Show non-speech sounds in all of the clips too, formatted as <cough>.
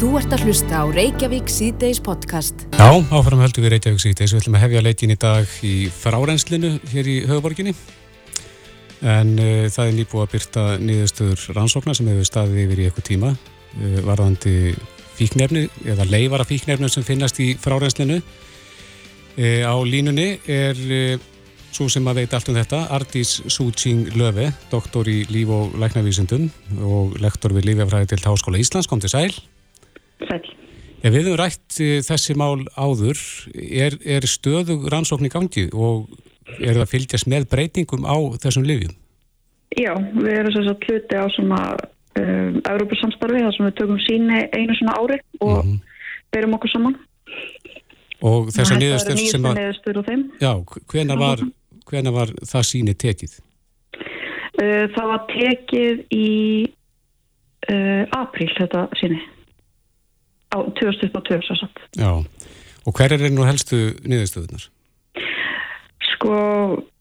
Þú ert að hlusta á Reykjavík síðdeis podcast. Já, áfram heldur við Reykjavík síðdeis. Við ætlum að hefja leikin í dag í frárænslinu hér í höfuborginni. En uh, það er nýbúið að byrta niðurstöður rannsóknar sem hefur staðið yfir í eitthvað tíma. Uh, varðandi fíknefni eða leifara fíknefni sem finnast í frárænslinu. Uh, á línunni er svo sem að veit allt um þetta, Ardís Sútsing Löfi, doktor í líf- og læknavísundum og lektor við Lífjafræði til Háskóla Íslands. Kom til sæl. Sæl. Ja, við höfum rætt eh, þessi mál áður. Er, er stöðug rannsókn í gangi og er það fylgjast með breytingum á þessum livjum? Já, við erum þess að hluti á svona um, Európa-samstarfi þar sem við tökum síni einu svona ári og mm -hmm. berum okkur saman. Og þessar niðurstöður sem að... niðurstöður á þeim. Já, hvena var, hvena var það síni tekið? Uh, það var tekið í uh, apríl þetta síni á 2022 svo satt. Já, og hver er nú helstu niðurstöðunar? Sko,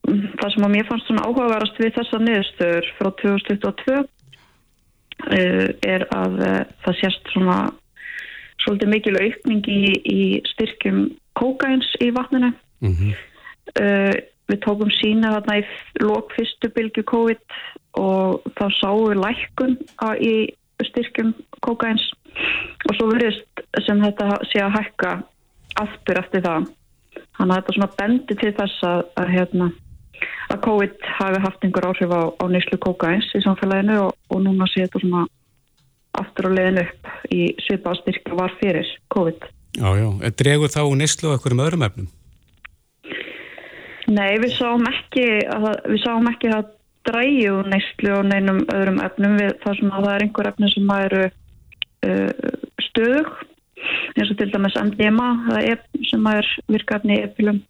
það sem að mér fannst svona áhugaverast við þessa niðurstöður frá 2022 uh, er að uh, það sést svona svolítið mikil aukning í, í styrkjum kókains í vatninu. Mm -hmm. uh, við tókum sína þarna í lók fyrstu bylgu COVID og þá sáum við lækkun í styrkjum kókains og svo verðist sem þetta sé að hækka aftur eftir það. Þannig að þetta svona bendi til þess að, að, hérna, að COVID hafi haft einhver áhrif á, á nýslu kókains í samfélaginu og, og núna sé þetta svona aftur á leiðin upp í svipa að styrka var fyrir COVID. Já, já, dregur þá nýslu á einhverjum öðrum efnum? Nei, við sáum ekki að, við sáum ekki að dræju nýslu á neinum öðrum efnum við, þar sem að það er einhver efni sem eru uh, stöðug eins og til dæmis MDMA er, sem er virkafni epilum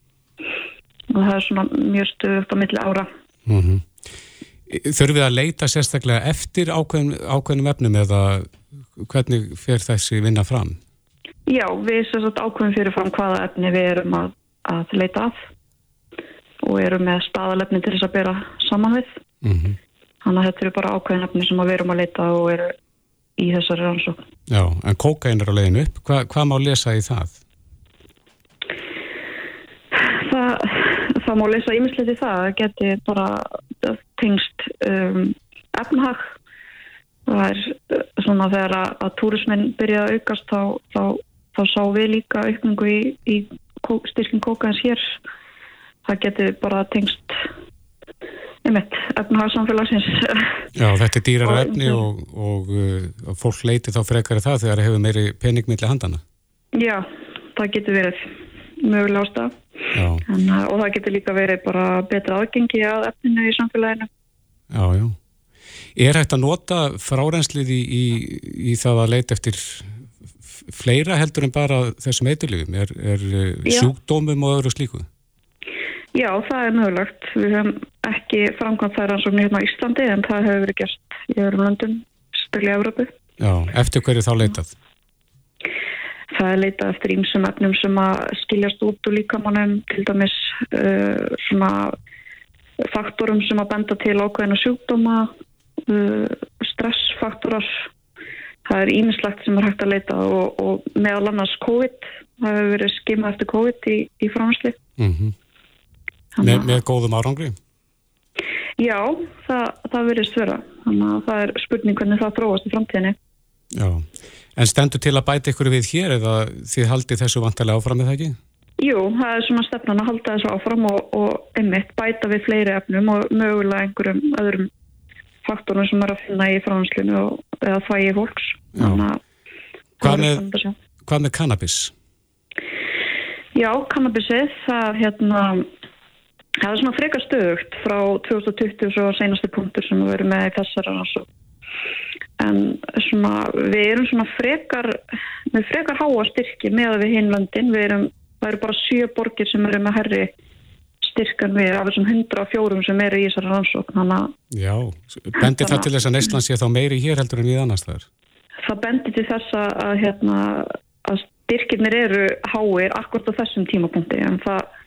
og það er svona mjög stöðugt á milli ára mm -hmm. Þurfum við að leita sérstaklega eftir ákveðin, ákveðinum efnum eða hvernig fer þessi vinna fram? Já, við sérstaklega ákveðin fyrir fram hvaða efni við erum að, að leita af og erum með staðalefni til þess að bera saman við mm -hmm. þannig að þetta eru bara ákveðin efni sem við erum að leita og eru í þessari rannsókn. Já, en kókain er á leiðinu upp. Hva, hvað má lesa í það? Það, það má lesa ímislegt í það. Það geti bara tengst um, efnahag. Það er uh, svona þegar að, að túrismin byrja að aukast þá, þá, þá sá við líka aukningu í, í styrking kókains hér. Það geti bara tengst einmitt, efnahagsamfélagsins. Já, þetta er dýrar efni og, og, uh, og fólk leiti þá frekar það þegar það hefur meiri peningmiðli handana. Já, það getur verið mögulega ástaf og það getur líka verið bara betra aðgengi að efninu í samfélaginu. Já, já. Er hægt að nota frárænslið í, í, í það að leita eftir fleira heldur en bara þessum eitthulífum? Er, er uh, sjúkdómum og öðru slíkuð? Já, það er mögulegt. Við hefum ekki framkvæmt það rannsóknir hérna á Íslandi en það hefur verið gert í öðrum landum, stölu í Európu. Já, eftir hverju þá leitað? Það er leitað eftir ímsum efnum sem að skiljast út úr líkamannum, til dæmis uh, svona faktorum sem að benda til ákveðina sjúkdóma, uh, stressfaktorar. Það er ímislegt sem er hægt að leita og, og meðal annars COVID, það hefur verið skimað eftir COVID í, í framhanslið. Mm -hmm. Með, með góðum árangri? Já, það, það verður svöra. Þannig að það er spurning hvernig það þróast í framtíðinni. Já, en stendur til að bæta ykkur við hér eða þið haldið þessu vantilega áfram eða ekki? Jú, það er svona stefnan að halda þessu áfram og, og einmitt bæta við fleiri efnum og mögulega einhverjum öðrum faktorum sem er að finna í franslinu eða þvægi fólks. Hvað með, hvað með cannabis? Já, cannabisið, það hérna Það er svona frekar stöðugt frá 2020 og senastu punktur sem við erum með í þessara. En svona, við erum svona frekar, með frekar háa styrki með við hinlöndin. Við erum, það eru bara sjö borgir sem eru með herri styrkan við af þessum 104 sem eru í þessara rannsók. Já, bendir það til þess að Neistland sé þá meiri hér heldur en við annars þar? Það bendir til þess að, hérna, að styrkirnir eru háir akkurat á þessum tímapunkti en það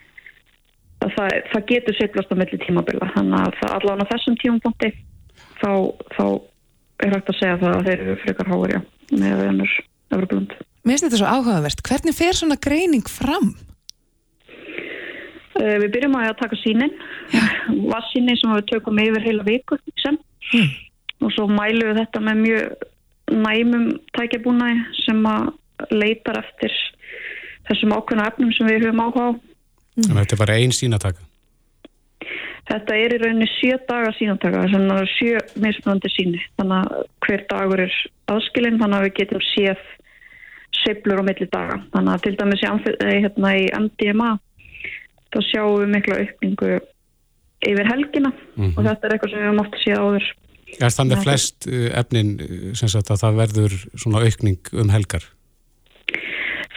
það, það getur seiklast á milli tímabila þannig að það allavega á þessum tímapunkti þá, þá er hægt að segja það að þeir eru frekar hári með önnur, Evropalund. Mér finnst þetta svo áhugavert. Hvernig fer svona greining fram? Uh, við byrjum að taka sínin, vassíni sem við tökum yfir heila viku sem mm. og svo mælum við þetta með mjög næmum tækjabúnaði sem að leitar eftir þessum ákveðna efnum sem við höfum áhuga á. Þannig að þetta er bara einn sínataka? Þetta er í rauninni sjö daga sínataka, þannig að sjö mismunandi síni, þannig að hver dagur er aðskilinn, þannig að við getum séð seiflur á milli daga. Þannig að til dæmis í, hérna, í MDMA þá sjáum við mikla aukningu yfir helgina mm -hmm. og þetta er eitthvað sem við höfum oft að séð áður. Er það með flest uh, efnin uh, sem sagt að það verður svona aukning um helgar?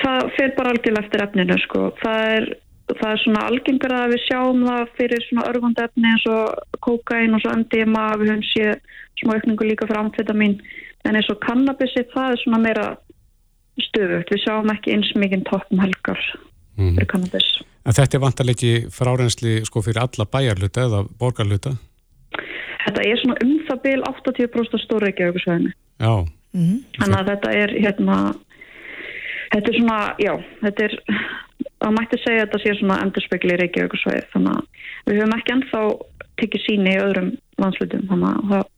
Það fer bara algjörlega eftir efninu sko. Það er, það er svona algengur að við sjáum það fyrir svona örgund efni eins og kokain og svo MDMA við höfum séð svona aukningu líka fyrir amfetamin en eins og kannabisi það er svona meira stöðut. Við sjáum ekki eins mikið toppum helgar mm -hmm. fyrir kannabis. En þetta er vantarleiki frárensli sko fyrir alla bæjarluta eða borgarluta? Þetta er svona um það byl 80% stóra ekki auðvitsvæðinu. Já. Mm -hmm. Þannig að þetta er hérna, þetta er svona, já, þetta er, það mætti segja að þetta sé svona endurspegli í Reykjavíkusvæði. Þannig að við höfum ekki ennþá tekið síni í öðrum landslutum, þannig að það,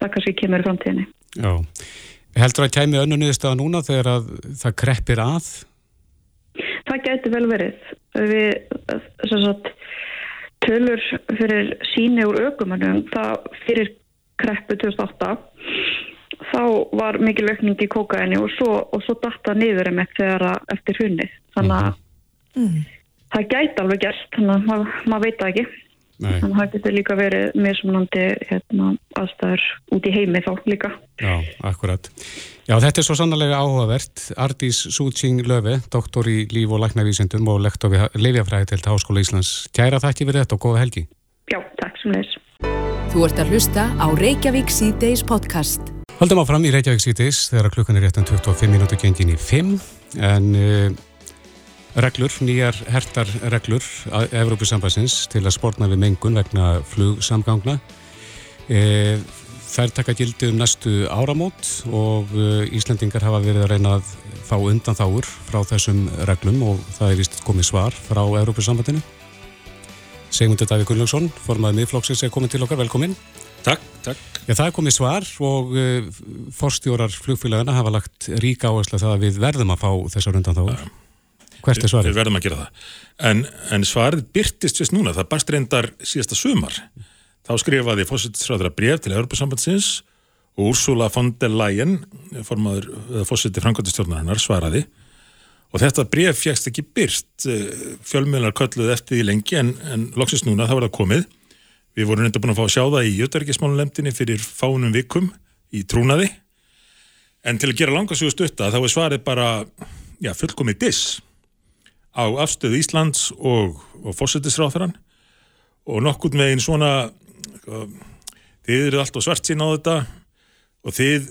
það kannski kemur í framtíðinni. Já. Heldur að kæmi önnu niðurstaða núna þegar að það kreppir að? Það gæti vel verið. Við, sagt, tölur fyrir síni úr aukumannum, það fyrir kreppu 2008, þá var mikil aukning í kókaini og svo, svo datta niður um þegar eftir hunnið. Þannig að mm það gæti alveg gert, þannig að maður mað veit það ekki. Nei. Þannig að það getur líka verið mismunandi hérna, aðstæður út í heimi þá líka. Já, akkurat. Já, þetta er svo sannlega áhugavert. Ardís Sútsing Löfi, doktor í líf- og læknavísindum og lektor við Leifjafræði til Háskóla Íslands. Kæra þakki fyrir þetta og góða helgi. Já, takk sem leys. Þú ert að hlusta á Reykjavík C-Days podcast. Haldum áfram í Reykjavík C-Days þegar klukkan er réttan 25 minútu gengin í 5 en uh, reglur, nýjar hertar reglur að Evrópusambassins til að spórna við mengun vegna flugsamgangna. Uh, Þær taka gildi um næstu áramót og uh, Íslandingar hafa verið að reyna að fá undan þáur frá þessum reglum og það er vist komið svar frá Európa-sambandinu. Segmundur Davík Gunnlaugsson, formaðið miðflokksins, er komið til okkar. Velkomin. Takk, takk. Já, það er komið svar og uh, forstjórar flugfélagana hafa lagt ríka áherslu að það að við verðum að fá þessar undan þáur. Hvert er svarið? Við verðum að gera það. En, en svarið byrtist fyrst núna. Það barst reyndar síðasta sumar. Þá skrifaði fósittisræðra bref til Europasambandsins og Úrsula von der Leyen, fósitti framkvæmstjórnarinnar, svaraði og þetta bref fjækst ekki byrt fjölmjölar kölluð eftir því lengi en, en loksist núna það var það komið við vorum reynda búin að fá að sjá það í jötverkismálulemdini fyrir fánum vikum í trúnaði en til að gera langarsjóðu stutta þá er svarið bara já, fullkomið diss á afstöðu Íslands og, og fósittisráðarann og nokkurt megin svona sko, þið eru alltaf svart sín á þetta og þið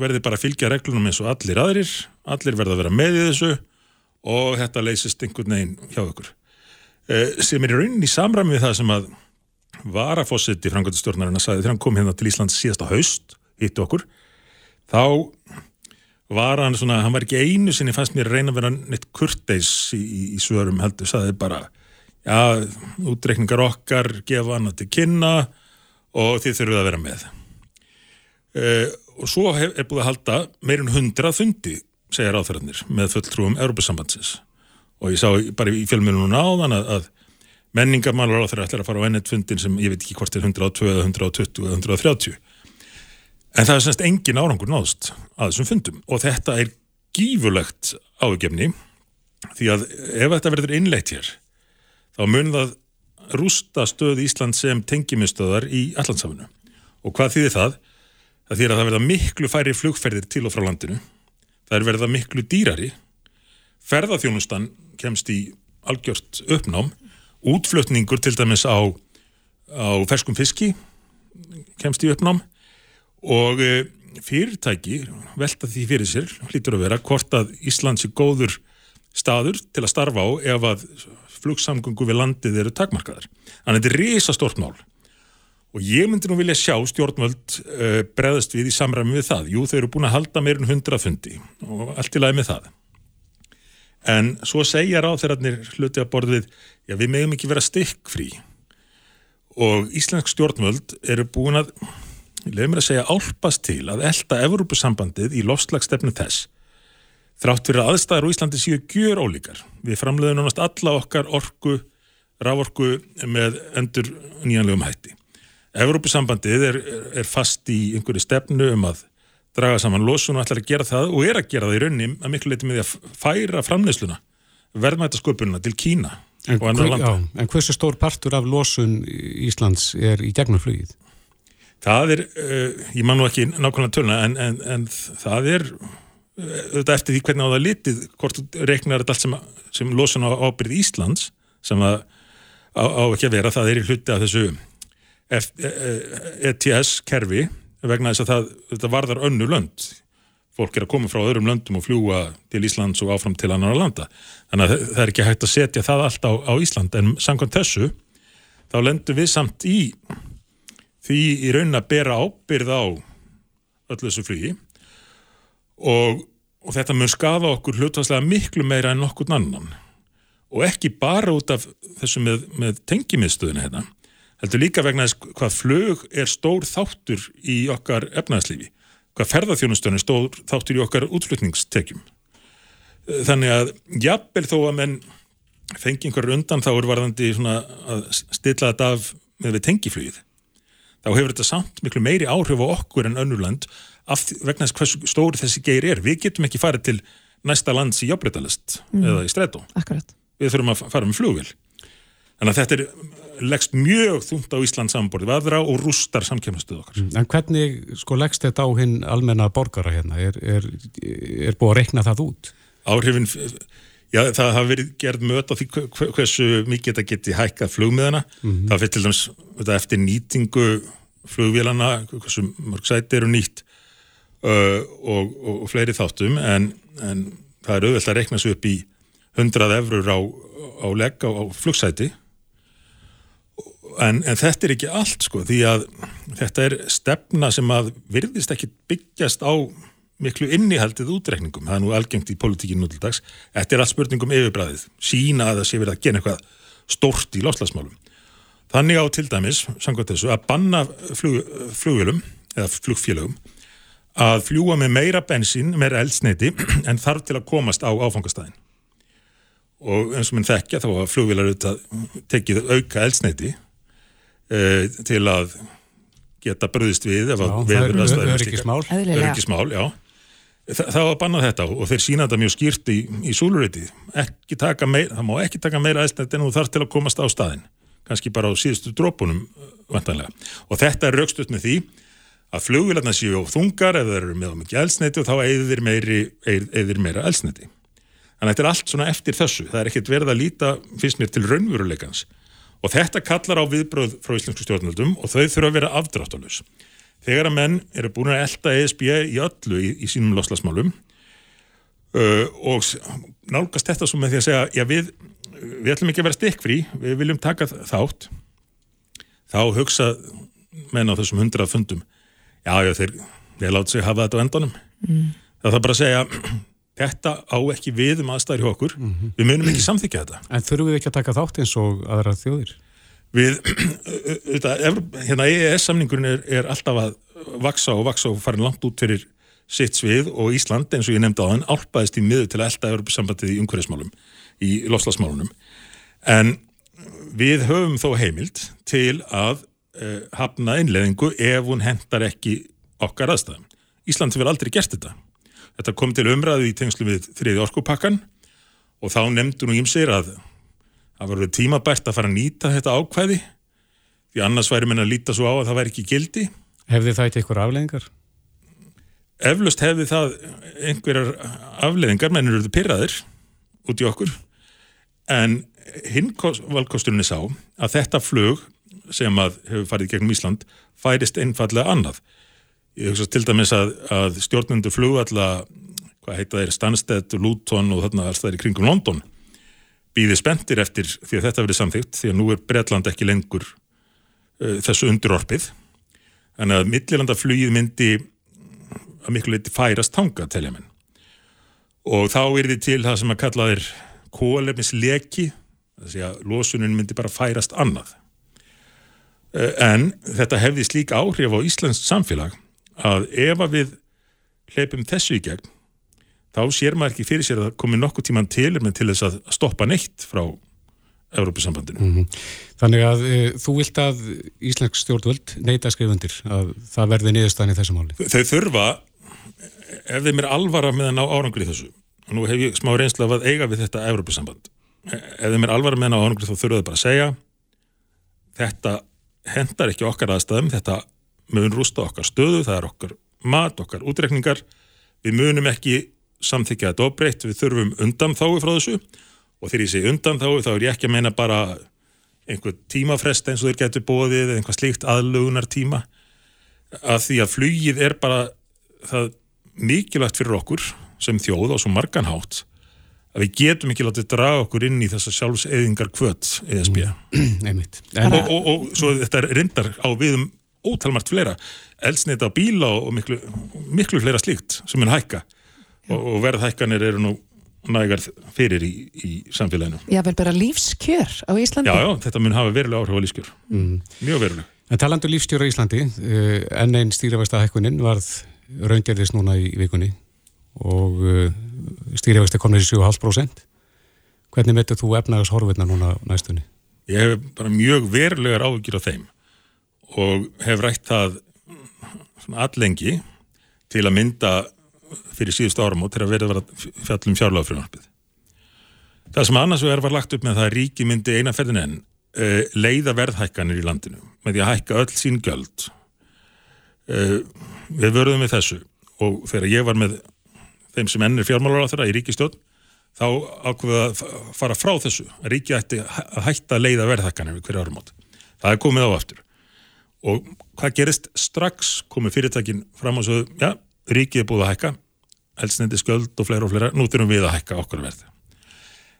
verður bara að fylgja reglunum eins og allir aðrir, allir verða að vera með í þessu og þetta leysist einhvern veginn hjá ykkur. Eh, sem er í rauninni samræmi við það sem að var að fósitt í framkvæmstjórnarinn að sagði þegar hann kom hérna til Íslands síðasta haust, hittu okkur, þá var hann svona, hann var ekki einu sinni fannst mér reyna að vera neitt kurteis í, í, í svörum heldur, sagði bara já, útreikningar okkar gefa hann til kynna og þið þurfuð að vera með. Uh, og svo hef, er búið að halda meirinn hundrað fundi segja ráþörðanir með fulltrúum Európa-sambandsins og ég sá bara í fjölmjölunum náðan að, að menningamálur ráþörðar ætlar að fara á ennett fundin sem ég veit ekki hvort er 102, 120 eða 130 en það er semst engin árangur náðst að þessum fundum og þetta er gífurlegt ágefni því að ef þetta verður innleitt hér þá mun það rústa stöð Ísland sem tengimistöðar í Allandsafinu. Og hvað þýðir það? Það þýðir að það verða miklu færi flugferðir til og frá landinu. Það er verða miklu dýrari. Ferðarþjónustan kemst í algjört uppnám. Útflutningur til dæmis á, á ferskum fiski kemst í uppnám. Og e, fyrirtæki velta því fyrir sér, hlýtur að vera, hvort að Íslands er góður staður til að starfa á ef að flugsamgöngu við landið eru takmarkaðar. Þannig að þetta er risastort mál. Og ég myndi nú vilja sjá stjórnvöld uh, breðast við í samræmi við það. Jú, þau eru búin að halda meirinn hundra fundi og allt í lagi með það. En svo segja ráþeirarnir hluti að borðið, já við meðum ekki vera stikkfrí. Og Íslensk stjórnvöld eru búin að leðum mér að segja álpast til að elda Evrópusambandið í lofslagstefnu þess þrátt fyrir að aðstæðar á Íslandi séu gjör ólíkar. Við framleiðum nánast alla okkar orku, rávorku með endur nýjanlegum hætti. Evrópusambandið er, er fast í einhverju stefnu um að draga saman losun og ætlar að gera það og er að gera það í rauninni að miklu leiti með því að færa framleiðsluna, verðmætasköpununa til Kína En, og annar landa. já, en hversu stór partur af losun Íslands er í gegnum flugið? Það er, uh, ég man nú ekki nákvæmlega tölna, en, en, en það er uh, auðvitað eftir því hvernig á það litið, hvort reiknar þetta allt sem, sem losun á ábyrð Íslands, sem að á, á ekki að vera, það er í hluti af þessu F, ETS-kerfi vegna þess að það, þetta varðar önnu lönd. Fólk er að koma frá öðrum löndum og fljúa til Íslands og áfram til annar landa. Þannig að það er ekki hægt að setja það allt á, á Ísland, en samkvæmt þessu þá lendum við samt í því í raunin að bera ábyrð á öllu þessu flugi. Og, og þetta mun skafa okkur hlutvarslega miklu meira en nokkur annan. Og ekki bara út af þessu með, með tengimiðstöðuna hérna heldur líka vegna þess hvað flug er stór þáttur í okkar efnaðslífi, hvað ferðarþjónustöðun er stór þáttur í okkar útflutningstekjum. Þannig að jafnvel þó að menn fengi einhverjur undan þá er varðandi að stilla þetta af með við tengiflugið þá hefur þetta samt miklu meiri áhrif á okkur en önnurland vegna þess hversu stóri þessi geir er. Við getum ekki farið til næsta lands í jafnbreytalist eða í strætó. Akkurat. Við þurfum að fa- fara með flugvél. Þannig að þetta er leggst mjög þungt á Ísland samanborðið við aðra og rústar samkemnastuð okkar. En hvernig sko leggst þetta á hinn almenna borgara hérna? Er, er, er búið að reikna það út? Áhrifin, já það hafa verið gerð möt á því hve- hversu mikið þetta geti hækkað flugmiðana. Það fyrir til dæmis eftir nýtingu flugvélana, hversu mörg sæti eru nýtt uh, og, og, og fleiri þáttum en, en það er auðvitað að reikna sig upp í 100 eurur á, á legg á, á flugsæti en, en þetta er ekki allt sko því að þetta er stefna sem að virðist ekki byggjast á miklu innihaldið útreikningum. Það er nú algengt í politíkinu nútildags þetta er allt spurningum yfirbræðið. Sína að það sé verið að gera eitthvað stórt í lofslagsmálum þannig á til dæmis, samkvæmt þessu, að banna flug, flugvélum eða flugfélögum að fljúa með meira bensín, meira eldsneiti <clears throat> en þarf til að komast á áfangastæðin og eins og minn þekkja þá að flugvélar auðvitað tekið auka eldsneiti uh, til að geta bröðist við ef að veður er aðstæður öryggismál. Öryggismál, já Þa, það var bannað þetta og þeir sína þetta mjög skýrt í, í súluriti það má ekki taka meira eldsneiti en þú þarf til að komast á staðin kannski bara á síðustu drópunum vantanlega og þetta er raukstuð með því að flugvélarna séu of þungar ef það eru með of mikið eldsneiti og þá meiri, eyðir meira eldsneiti Þannig að þetta er allt svona eftir þessu. Það er ekkert verið að líta, finnst mér, til raunveruleikans. Og þetta kallar á viðbröð frá íslensku stjórnvöldum og þau þurfa að vera afdráttalus. Þegar að menn eru búin að elda ESB í öllu í, í sínum loslasmálum uh, og nálgast þetta svo með því að segja, já við, við ætlum ekki að vera stikkfrí, við viljum taka þátt, þá hugsa menn á þessum hundrað fundum, já, já, þeir, þeir láta sig hafa þetta á endanum. Mm. Það þarf bara að segja, <clears throat> þetta á ekki við um aðstæður hjá okkur, við munum ekki samþykja þetta. En þurfum við ekki að taka þátt eins og aðra þjóðir? Við, <clears throat> Evróp- hérna EES-samningurinn er, er alltaf að vaksa og vaksa og farin langt út fyrir sitt svið og Ísland, eins og ég nefndi á hann, álpaðist í miður til að elda Evrópusambandið í umhverfismálum, í lofslagsmálunum. En við höfum þó heimild til að uh, hafna innleðingu ef hún hendar ekki okkar aðstæðum. Ísland hefur aldrei gert þetta. Þetta kom til umræðu í tengslu við þriði orkupakkan og þá nefndu nú ímsir að var verið tímabært að fara að nýta þetta ákvæði því annars væri menn að líta svo á að það væri ekki gildi. Hefði það eitthvað afleðingar? Eflaust hefði það einhverjar afleðingar, mennur eru pyrraðir út í okkur en hinn valkosturinn er sá að þetta flug sem að hefur farið gegnum Ísland færist einfallega annað. Ég hugsa til dæmis að, að stjórnundur flugvalla, hvað heita þeir, Stansted, Luton og þarna alls það er í kringum London býði spenntir eftir því að þetta verið samþygt því að nú er Bretland ekki lengur uh, þessu undirorpið. Þannig að millilandaflugið myndi að miklu leiti færast tanga telja menn. Og þá er þið til það sem að kalla þér kólefnisleki þess að losunin myndi bara færast annað. Uh, en þetta hefði slík áhrif á Íslands samfélag að ef að við hleypum þessu í gegn þá sér maður ekki fyrir sér að komi nokkuð tíman til með til þess að stoppa neitt frá Európusambandinu. Mhm. Þannig að e, þú vilt að Íslensk stjórnvöld neita skrifundir að það verði niðurstaðan í þessu máli. Þau þurfa, ef þeim er alvara með að ná árangur í þessu, og nú hef ég smá reynslu af að eiga við þetta Európusamband, ef þeim er alvara með að ná árangur þá þurfa þau bara að segja þetta hendar ekki okkar aðstæðum, þetta mun rústa okkar stöðu, það er okkar mat, okkar útrekningar, við munum ekki samþykja þetta óbreytt, við þurfum undan þái frá þessu. Og þegar ég segi undan þái þá er ég ekki að meina bara einhver tímafrest eins og þeir getur bóðið eða einhvað slíkt aðlugunar tíma að því að flugið er bara það mikilvægt fyrir okkur sem þjóð og svo marganhátt að við getum ekki látið draga okkur inn í þessa sjálfseðingar kvöt ESB <clears throat> Einmitt. en, og, og, og svo þetta reyndar á viðum ótalmart fleira. Eldsneita á bíla og miklu, miklu fleira slíkt sem mun hækka og, og verðhækkanir eru nú nægar fyrir í, í samfélaginu Já, vel bara lífskjör á Íslandi. Já, já, þetta mun hafa verulega áhrif á lífskjör Mm. mjög verulega En talandu lífstjóra í Íslandi, uh, enn einn stýrifæsta hækkunin varð raungerðist núna í vikunni og uh, stýrifæsta komið í 7,5%. Hvernig metur þú efnagas horfirna núna á næstunni? Ég hef bara mjög verulegar áhugir á þeim og hef rætt það allengi til að mynda fyrir síðustu árum og til að verða að vera fjallum fjárlagafrjónarpið. Það sem annars vegar var lagt upp með það að ríki myndi eina ferðin enn uh, leiða verðhækkanir í landinu með því að hækka öll sín göld. Uh, við vörðum við þessu og þegar ég var með þeim sem ennir fjármálar á þeirra í ríkistjórn þá ákveða að fara frá þessu að ríki ætti að hætta að leiða verðhækkanir við hverju árumót. Það er komið á aftur. Og hvað gerist strax komið fyrirtækin fram og svo, já, ríkið er búið að hækka, eldsneiti skjöld og fleira og fleira, nú þurfum við að hækka okkar verð.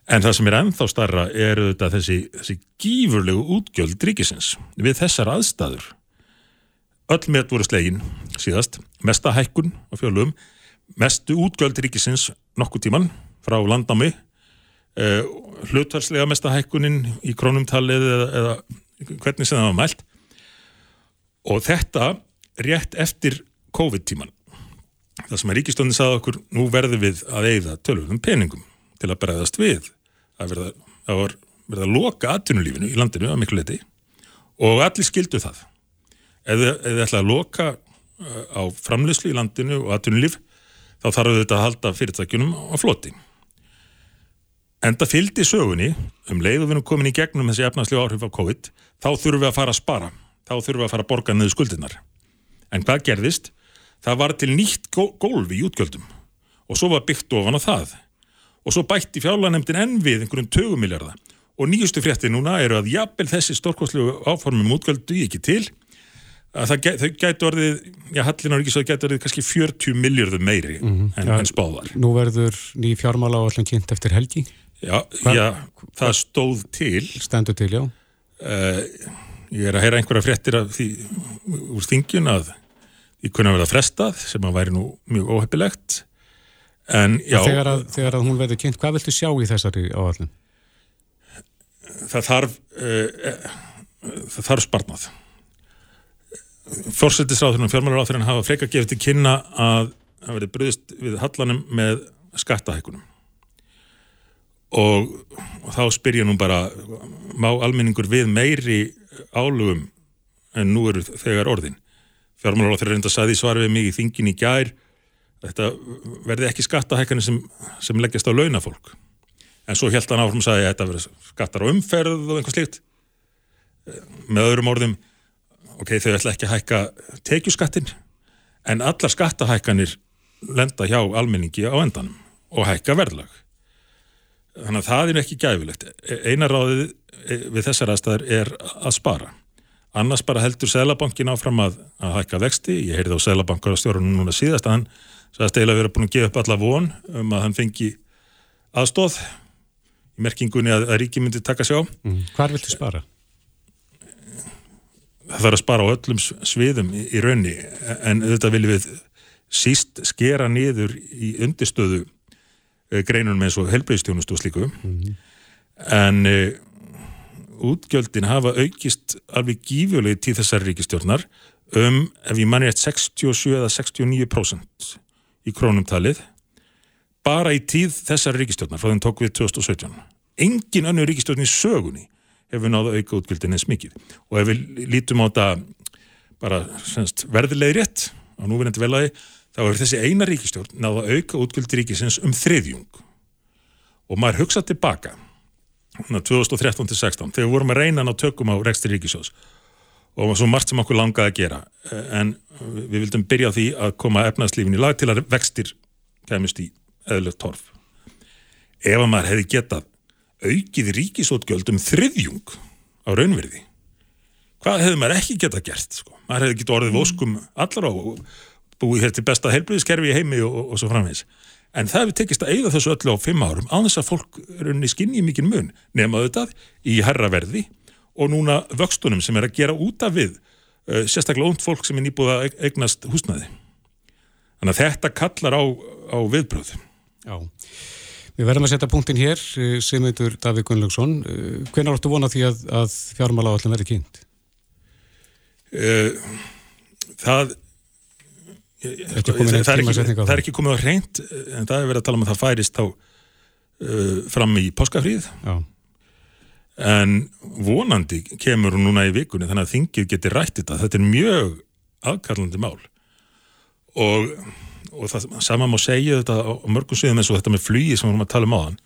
En það sem er ennþá starra er þetta þessi, þessi gífurlegu útgjöld ríkisins við þessar aðstæður. Öll með voru slegin síðast, mesta hækkun á fjölum, mestu útgjöld ríkisins nokkuð tíman frá landnámi, uh, hlutvarslega mesta hækkunin í krónumtalið eða, eða hvernig sem það var mælt og þetta rétt eftir COVID-tíman það sem að ríkistöndin sagði okkur nú verðum við að eigða tölvöldum peningum til að bregðast við að verða að verða að loka atvinnulífinu í landinu að miklu leti og allir skildu það ef þið ætla að loka uh, á framleyslu í landinu og atvinnulíf þá þarf þetta að halda fyrirtækjunum á floti Enda fylgdi sögunni um leið og við erum komin í gegnum þessi efnaðslega áhrif af COVID, þá þurfum við að fara að spara, þá þurfum við að fara að borga niður skuldirnar. En hvað gerðist? Það var til nýtt gólf í útgjöldum og svo var byggt ofan á það. Og svo bætti fjárlanemdin enn við einhverjum 20 miljardar. Og nýjustu frétti núna eru að jafnvel þessi stórkoslu áformum útgjöldu ekki til, að það, þau gæti orðið, já, Hallin á Ríkisöðu gæti orðið kannski 40 miljardum meiri en, Ja, en spáðar. Nú verður ný fjármála á allan kynnt eftir helgi, Já, Hvað- já, það stóð til stendur til, já. uh, ég er að heyra einhverja fréttir af því úr þingjun að því kunna verða frestað sem að væri nú mjög óheppilegt. En já, Þegar að, þegar að hún verður kynnt, hvað viltu sjá í þessari áallin? það þarf uh, það þarf sparnað. Fórsetisráðurinn og fjármálaráðurinn hafa frekar gefið til kynna að það verði bröðist við hallanum með skattahækunum og, og þá spyr ég nú bara má almenningur við meiri álugum en nú eru þegar orðin fjármálaráðurinn reynda að saði svar við mig í þingin í gær þetta verði ekki skattahækkanir sem, sem leggjast á launafólk. En svo held hann áfram að sagði að þetta verði skattar á umferð og einhvað slíkt. Með öðrum orðum ok, þau ætla ekki að hækka tekjuskattin en allar skattahækkanir lenda hjá almenningi á endanum og hækka verðlag. Þannig að það er ekki gæfilegt eina ráðið við þessar aðstæður er að spara annars bara heldur Sælabankin áfram að, að hækka vexti, ég heyrði á Sælabankar stjórnum núna síðast að hann sagðist eiginlega verið búin að gefa upp alla von um að hann fengi aðstóð í merkingunni að, að ríki myndi taka sjá Mm. Hvar viltu spara? það þarf að spara á öllum sviðum í, í raunni en þetta viljum við síst skera niður í undirstöðu uh, greinunum eins og helbreyðstjónust og slíku -hmm. en uh, útgjöldin hafa aukist alveg gífjölegi til þessar ríkistjórnar um, ef ég manni eftir 67 eða 69% í krónumtalið bara í tíð þessar ríkistjórnar frá þeim tók við 2017. Engin önnu ríkistjórn í sögunni hefur náðu auka útgjöldin eins mikið. Og ef við lítum á þetta bara verðilegri rétt á núverðandi velagi þá er þessi eina ríkistjórn náðu auka útgjöldi ríkisins um þriðjung. Og maður hugsað tilbaka 2013-16 þegar vorum að reyna að tökum á reksti ríkisjós og svo margt sem okkur langaði að gera en við vildum byrja því að koma efnarslífin í lag til að vextir kemist í eðlögt torf. Ef að maður hefði getað aukið ríkisótgjöld um þriðjung á raunverði hvað hefði maður ekki getað gert sko? maður hefði getað orðið voskum allar á og búið hér til besta heilbriðskerfi í heimi og, og, og svo framvegs en það hefur tekist að eigða þessu öllu á fimm árum á þess að fólk runni skinni í mikinn mun nema auðvitað í herraverði og núna vöxtunum sem er að gera út af við uh, sérstaklega ónt fólk sem er nýbúið að eignast húsnaði. Þannig að þetta kallar á, á viðbröð. Já, við verðum að setja punktin hér, uh, Simeitur Davík Gunnlaugsson. Uh, Hvernig áttu vonað því að, að fjármála áallin verði kynnt? Uh, það það er, ekki, það er ekki komið á reynd en það er verið að tala um að það færist þá uh, fram í páskafríð en vonandi kemur hún núna í vikunni þannig að þingið getur rætt þetta. Þetta er mjög aðkallandi mál. Og, og það sama má segja þetta á mörgum sviðum eins og þetta með flugi sem við erum að tala um á þann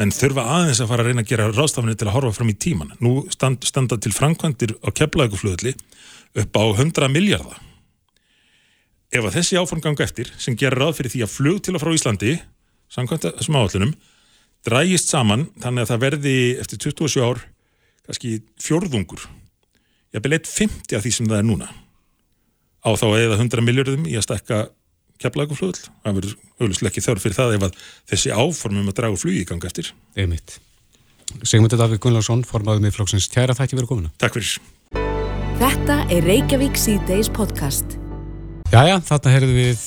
menn þurfa aðeins að fara að reyna að gera ráðstafanir til að horfa fram í tíman nú stand, standa til framkvæmdir á keflauguflöðli upp á 100 miljardar ef að þessi áform ganga eftir sem gerir ráð fyrir því að flug til og frá Íslandi samkvæmt þessum áallunum drægist saman þannig að það verði eftir 27 ár kannski fjörðungur ég beleitt 50 af því sem það er núna. Á þá eða 100 miljardum í að stekka keflaguflugl það verður auðvitað ekki þörf fyrir það ef að þessi áformum að draga flugi ganga eftir. Einmitt. Sigmundur Davík Gunnlaugsson formaðum í flokksins kæra þætti verið komuna. Takk fyrir. Þetta er Reykjavík C-Days podcast Jæja, þarna heyrðum við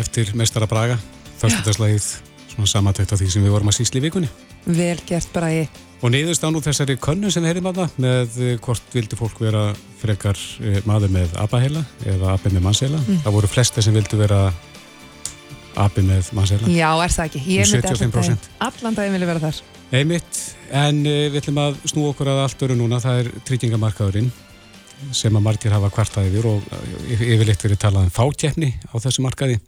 eftir Mestara Braga, þörstundaslægið, svona samatækt á því sem við vorum að sísli í vikunni. Vel gert Bragi. Og niðurst á nú þessari könnu sem heyrðum að það með eh, hvort vildi fólk vera frekar eh, maður með abaheila eða abi með mannsheila. Mm. Það voru flesti sem vildi vera abi með mannsheila. Já, er það ekki. Ég myndi allan daginn. Allan daginn vilja vera þar. Einmitt, en uh, við ætlum að snú okkur að allt öru núna, það er tryggingamarkaðurinn sem að margir hafa kvartað yfir og yfirleitt verið talað um fákjefni á þessu markaði.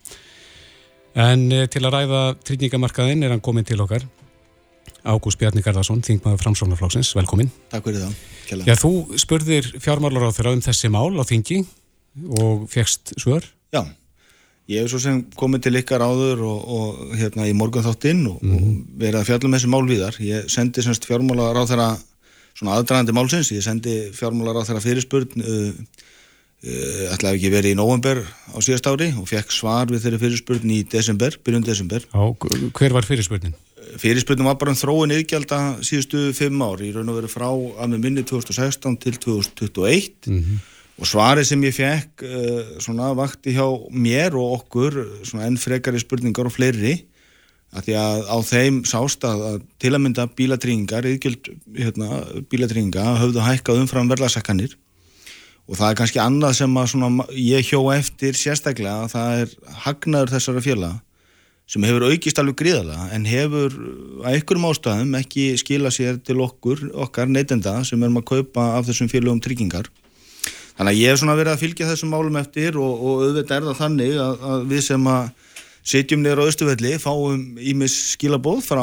En eh, til að ræða tryggingamarkaðin er hann komin til okkar. Ágúst Bjarni Garðarsson, þingmaður framsóknarflóksins, velkomin. Takk fyrir það. Kjalla. Já, þú spurðir fjármálar á þeirra um þessi mál á þingi og fegst svör? Já, ég hef svo sem komið til ykkar áður og, og hérna í morgun þáttinn og, mm -hmm. og verið að fjalla með um þessi mál viðar. Ég sendi semst fjármálar á þeirra svona aðdragandi málsins, ég sendi fjármálar á þeirra fyrirspurn uh, uh, ætlaði ekki verið í november á síðast ári og fekk svar við þeirri fyrirspurn í desember, byrjun desember Já, hver var fyrirspurnin? Fyrirspurnum var bara um þróin yðgjálta síðustu fimm ári, í raun og veru frá að með minni 2016 til 2021 mm -hmm. og svarið sem ég fekk uh, svona vakti hjá mér og okkur svona enn frekari spurningar og fleiri að því að á þeim sást að, til að mynda bílatrýningar yðgjöld hérna, bílatrýninga höfðu hækkað umfram verðlagsakkanir og það er kannski annað sem að svona, ég hjó eftir sérstaklega að það er hagnaður þessara fjöla sem hefur aukist alveg gríðala en hefur að ykkurum ástæðum ekki skila sér til okkur, okkar neytenda sem erum að kaupa af þessum fjölugum tryggingar. Þannig að ég hef svona verið að fylgja þessum málum eftir og, og auðvitað er það þannig að, að við sem að setjum niður á Östufelli, fáum ímis skilabóð frá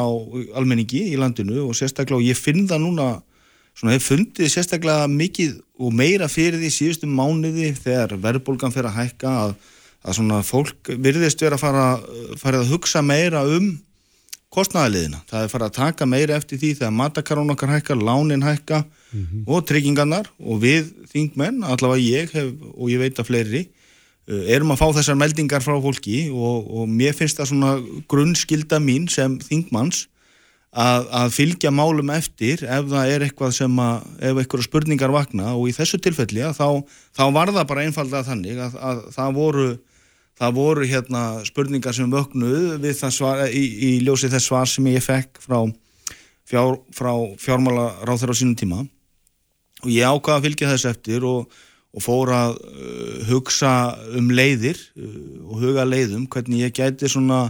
almenningi í landinu og sérstaklega, og ég finn það núna svona, hef fundið sérstaklega mikið og meira fyrir því síðustu mánuði þegar verðbólgan fyrir að hækka að, að svona fólk virðist vera að fara, fara að hugsa meira um kostnæðaliðina. Það er fara að taka meira eftir því þegar matakarón okkar hækka, lánin hækka mm -hmm. og tryggingarnar og við þingmenn, allavega ég hef, og ég veit að fleiri erum að fá þessar meldingar frá fólki og, og mér finnst það svona grunnskilda mín sem þingmanns að, að fylgja málum eftir ef það er eitthvað sem að, ef eitthvað spurningar vakna. Og í þessu tilfelli að þá, þá var það bara einfallega þannig að, að það voru, það voru hérna spurningar sem það svar, í, í ljósi þess svar sem ég fekk frá, fjár, frá fjármála ráð þeirra á sínum tíma. Og ég ákvaði að fylgja þess eftir og, og fór að uh, hugsa um leiðir uh, og huga leiðum hvernig ég gæti svona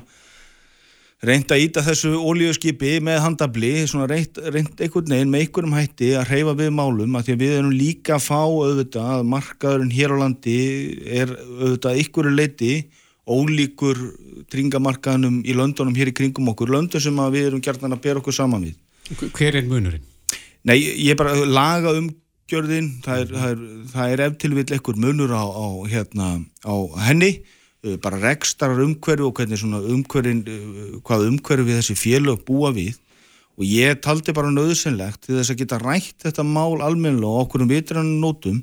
reynd að íta þessu ólíuskipi með handabli, svona reynd, reynd einhvern veginn með einhverjum hætti að reyfa við málum að því að við erum líka að fá auðvitað að markaðurinn hér á landi er auðvitað einhverju leiti ólíkur tringamarkaðunum í löndunum hér í kringum okkur, löndun sem við erum gert að bera okkur saman við. Hver er munurinn? Nei, ég er bara laga umgjörðin, það er, það er, það er ef til vill einhver munur á, á, hérna, á henni Uh, bara rekstarar umhverju og hvernig svona umhverjin, uh, hvað umhverju við þessi félög búa við. Og ég taldi bara nöðsynlegt til þess að geta rætt þetta mál almennilega og okkur um vitrannu nótum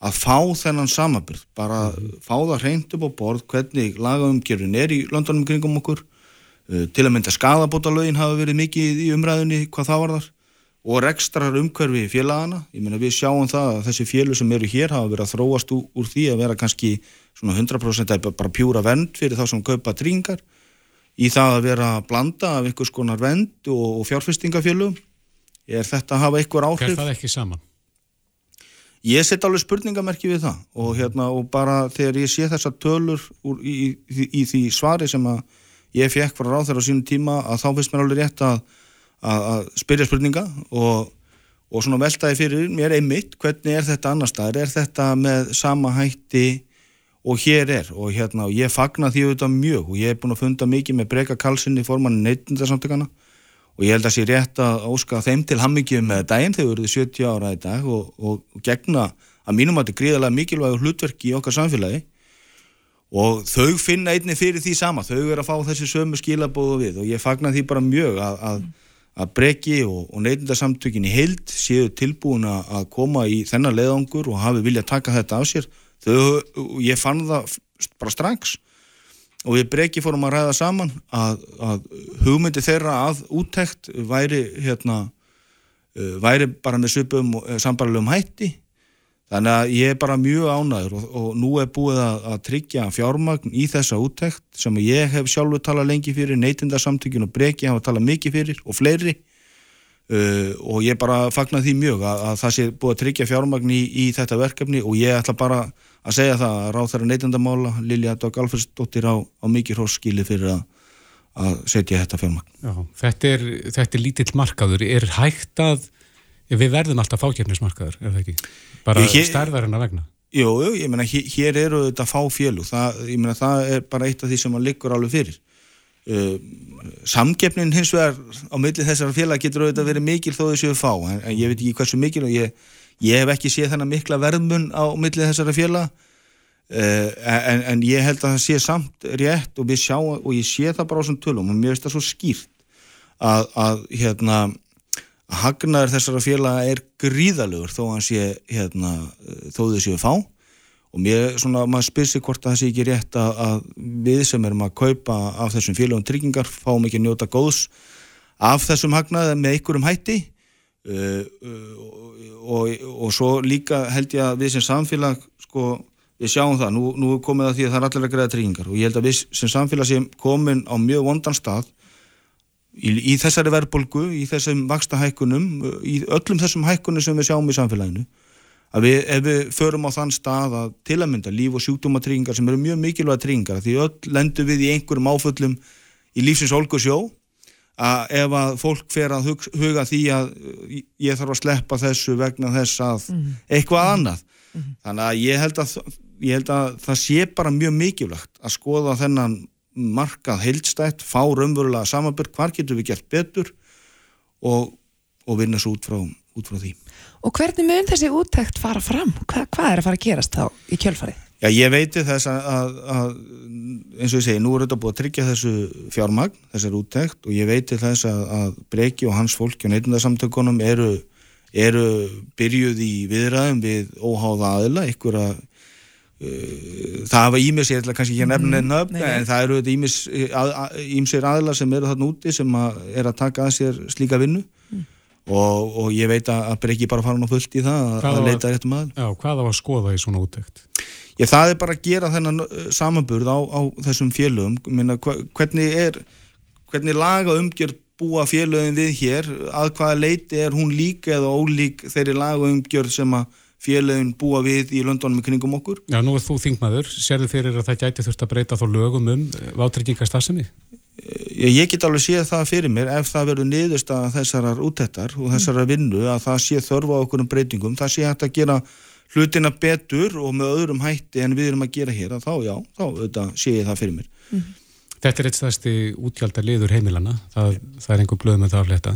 að fá þennan samabyrð, bara mm. fá það hreint upp á borð hvernig lagaumgjörun er í landunum kringum okkur. Uh, til að mynda skadabótalögin hafa verið mikið í umræðinni hvað það var þar og rekstrar umhverfi félagana, ég meina við sjáum það að þessi félug sem eru hér hafa verið að þróast úr, úr því að vera kannski svona 100% er bara pjúra vend fyrir þá sem kaupa tríngar í það að vera að blanda af einhvers konar vend og, og fjárfestingafélugum er þetta að hafa einhver áhrif? Hver það ekki saman? Ég set alveg spurningamerki við það og, hérna, og bara þegar ég sé þessa tölur úr, í, í, í því svari sem að ég fekk frá ráð þeirra á sínum tíma að þá finnst mér alveg rétt að, að, spyrja spurninga og, og svona veltaði fyrir mér einmitt hvernig er þetta annar staðar, er þetta með sama hætti og hér er? Og hérna og ég fagna því auðvitað mjög og ég hef búin að funda mikið með breyka kalsinni í formann neitundarsamtökana og ég held að sé rétt að óska þeim til hammingið með daginn þegar við erum 70 ára í dag og, og, gegna að mínum að þetta er gríðarlega mikilvægur hlutverki í okkar samfélagi. Og þau finna einni fyrir því sama, þau eru að fá þessi sömu skilabóðu við og ég fagna því bara mjög að, að, að breyki og, og neitundarsamtökin í heild séu tilbúin að koma í þennan leðangur og hafi vilja taka þetta af sér. Þau, ég fann það bara strax. Og við breyki fórum að ræða saman að, að hugmyndi þeirra að úttekt væri hérna uh, væri bara með söpum uh, sambarlegum hætti þannig að ég er bara mjög ánæður og, og nú er búið að, að tryggja fjármagn í þessa úttekt sem ég hef sjálfur talað lengi fyrir neytindarsamtökjun og breyki hafa talað mikið fyrir og fleiri. Uh, og ég bara fagnar því mjög að, að það sé búið að tryggja fjármagn í, í þetta verkefni og ég ætla bara að segja það að ráð þeirra neytendamála Lilja Dag Alfersdóttir á, á mikið hróskili fyrir að, að setja þetta fjármagn. Já, þetta, er, er lítill markaður. Er hægt að við verðum alltaf fákjörnismarkaður, er það ekki? Bara stærðar en að vegna. Jú, ég meina, hér, hér eru þetta fá fjölu það, ég meina, það er bara eitt af því sem að liggur alveg fyrir. Uh, samgefnin hins vegar á milli þessar félag getur auðvitað verið mikil þó þessu við fá, en, en ég veit ekki hversu mikil og ég, ég hef ekki séð þennan mikla verðmun á milli þessara félag uh, en, en ég held að það sé samt rétt og við sjá og ég sé það bara á svona tölum og mér finnst það svo skýrt að, að hérna að hagnaður þessara félag er gríðalugur þó að sé hérna, þó þessu við fá. Og mér, svona, maður spyrsi hvort að það sé ekki rétt að, að við sem erum að kaupa af þessum félagum tryggingar fáum ekki að njóta góðs af þessum hagnaði með einhverjum hætti. Uh, uh, og, og svo líka held ég að við sem samfélag sko, við sjáum það, nú, nú komið það því að það er allir að greiða tryggingar. Og ég held að við sem samfélag sem komin á mjög vondan stað í, í þessari verðbolgu, í þessum vaksta hækkunum, í öllum þessum hækkunum sem við sjáum í samfélaginu að við, ef við förum á þann stað að til að mynda líf og sjúkdómatryggingar sem eru mjög mikilvæga tryggingar því öll lendur við í einhverjum áföllum í lífsins olgusjó að ef að fólk fer að hug, huga því að ég þarf að sleppa þessu vegna þess að mm. eitthvað annað mm -hmm. þannig að ég held að, ég held að það sé bara mjög mikilvægt að skoða þennan markað heildstætt, fá raunverulega samanbyrg, hvar getur við gert betur og, og vinna svo út frá, út frá því Og hvernig mun þessi úttækt fara fram? Hva, hvað er að fara að gerast þá í kjölfarið? Já, ég veiti þess að, að, að eins og ég segi, nú er þetta búið að tryggja þessu fjármagn, þessar úttækt og ég veiti þess að, að Breki og hans fólki og neitundarsamtökunum eru, eru byrjuð í viðræðum við óháða aðila, ykkur að það hafa ímis, ég ætla kannski ekki að nefna mm, nöfn, nei. en það eru ímis, að, að, ímsir aðlar sem eru þarna úti sem að er að taka að sér slíka vinnu og, og ég veit að, Breki bara fara nú fullt í það að, Hvað að var- leita réttum aðal. Já, hvað á að skoða í svona útækt? Ég, það er bara að gera þennan samanburð á, á þessum félögum Minna, hvernig er hvernig laga umgjörð búa félögin við hér að hvaða leiti er hún lík eða ólík þeirri laga umgjörð sem að félögin búa við í löndunum í kringum okkur. Já, nú er þú þingmaður, sérðu fyrir að það gæti þurft að breyta þá lögum um vátryggingastasemi? ég, ég get alveg séð það fyrir mér ef það verður niðurst að þessarar úttettar og þessarar vinnu að það sé þörfa á okkur um breytingum það sé hægt að gera hlutina betur og með öðrum hætti en við erum að gera hér að þá já, þá auðvitað sé ég það fyrir mér. Þetta er eitt stærsti útgjaldar liður heimilana, það, það er einhver blöð með það að fletta.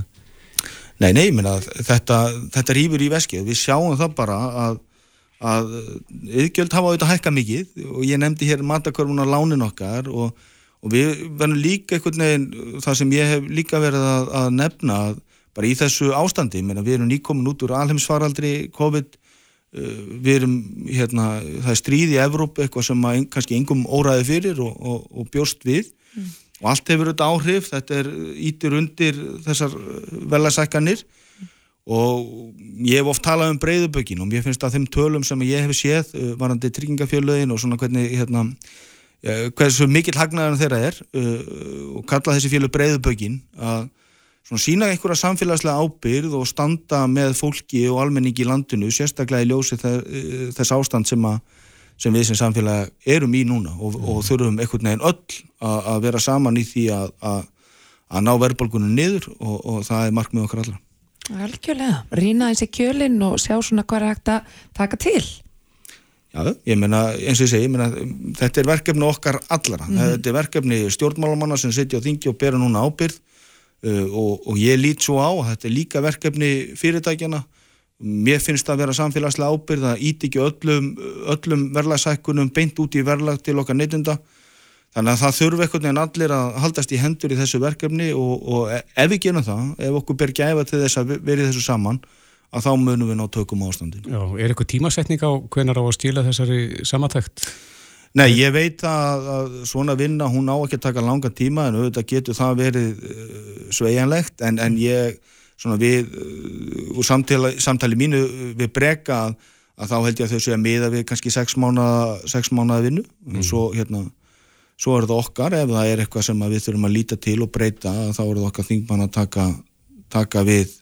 Nei, nei, minna, þetta, þetta rýfur í veskið. Við sjáum það bara að, að yðgjöld hafa auðvitað hækka mikið og ég nefndi hér matakörfuna lánin okkar og, og við verðum líka einhvern veginn, það sem ég hef líka verið að, að nefna bara í þessu ástandi, minna, við erum nýkomin út úr alheimsfaraldri, COVID, uh, við erum, hérna, það er stríð í Evróp, eitthvað sem að, kannski engum óræði fyrir og, og, og bjóst við og allt hefur þetta áhrif, þetta er ítir undir þessar velasækkanir og ég hef oft talað um breyðubökin og mér finnst að þeim tölum sem ég hef séð uh, varandi tryggingafjölögin og svona hvernig hérna, hversu mikill hagnaðan þeirra er og kalla þessi fjölu breyðubökin að svona sína einhverja samfélagslega ábyrð og standa með fólki og almenningi í landinu, sérstaklega í ljósi þess ástand sem að sem við sem samfélag erum í núna og, og þurfum einhvern veginn öll að, að vera saman í því að, að, að ná verðbólgunum niður og, og það er markmið okkar allra. Algjörlega, rýna þessi kjölinn og sjá svona hvað er hægt að taka til. Já, ég meina, eins og ég segi, ég meina, þetta er verkefni okkar allara. Þetta er verkefni stjórnmálamanna sem sitja á þingi og bera núna ábyrð uh, og, og ég lít svo á að þetta er líka verkefni fyrirtækjana. Mér finnst það að vera samfélagslega ábyrð að íti ekki öllum, öllum verðlagsækunum beint út í verðlag til okkar neytunda. Þannig að það þurfi einhvern veginn allir að haldast í hendur í þessu verkefni og, og ef við gerum það, ef okkur ber gæfa til þess að verið þessu saman, að þá munum við ná tökum á ástandinu. Já, er eitthvað tímasetning á hvenar á að skila þessari samantækt? Nei, ég veit að, að svona vinna, hún á ekki að taka langa tíma en auðvitað getur það verið uh, sveigjanlegt en, en ég, við, uh, úr samtali, samtali mínu við breka að, að þá held ég að þau séu að miða við kannski sex mánuða, sex mánuða vinnu en svo hérna, svo er það okkar ef það er eitthvað sem við þurfum að líta til og breyta þá er það okkar þingmann að taka, taka við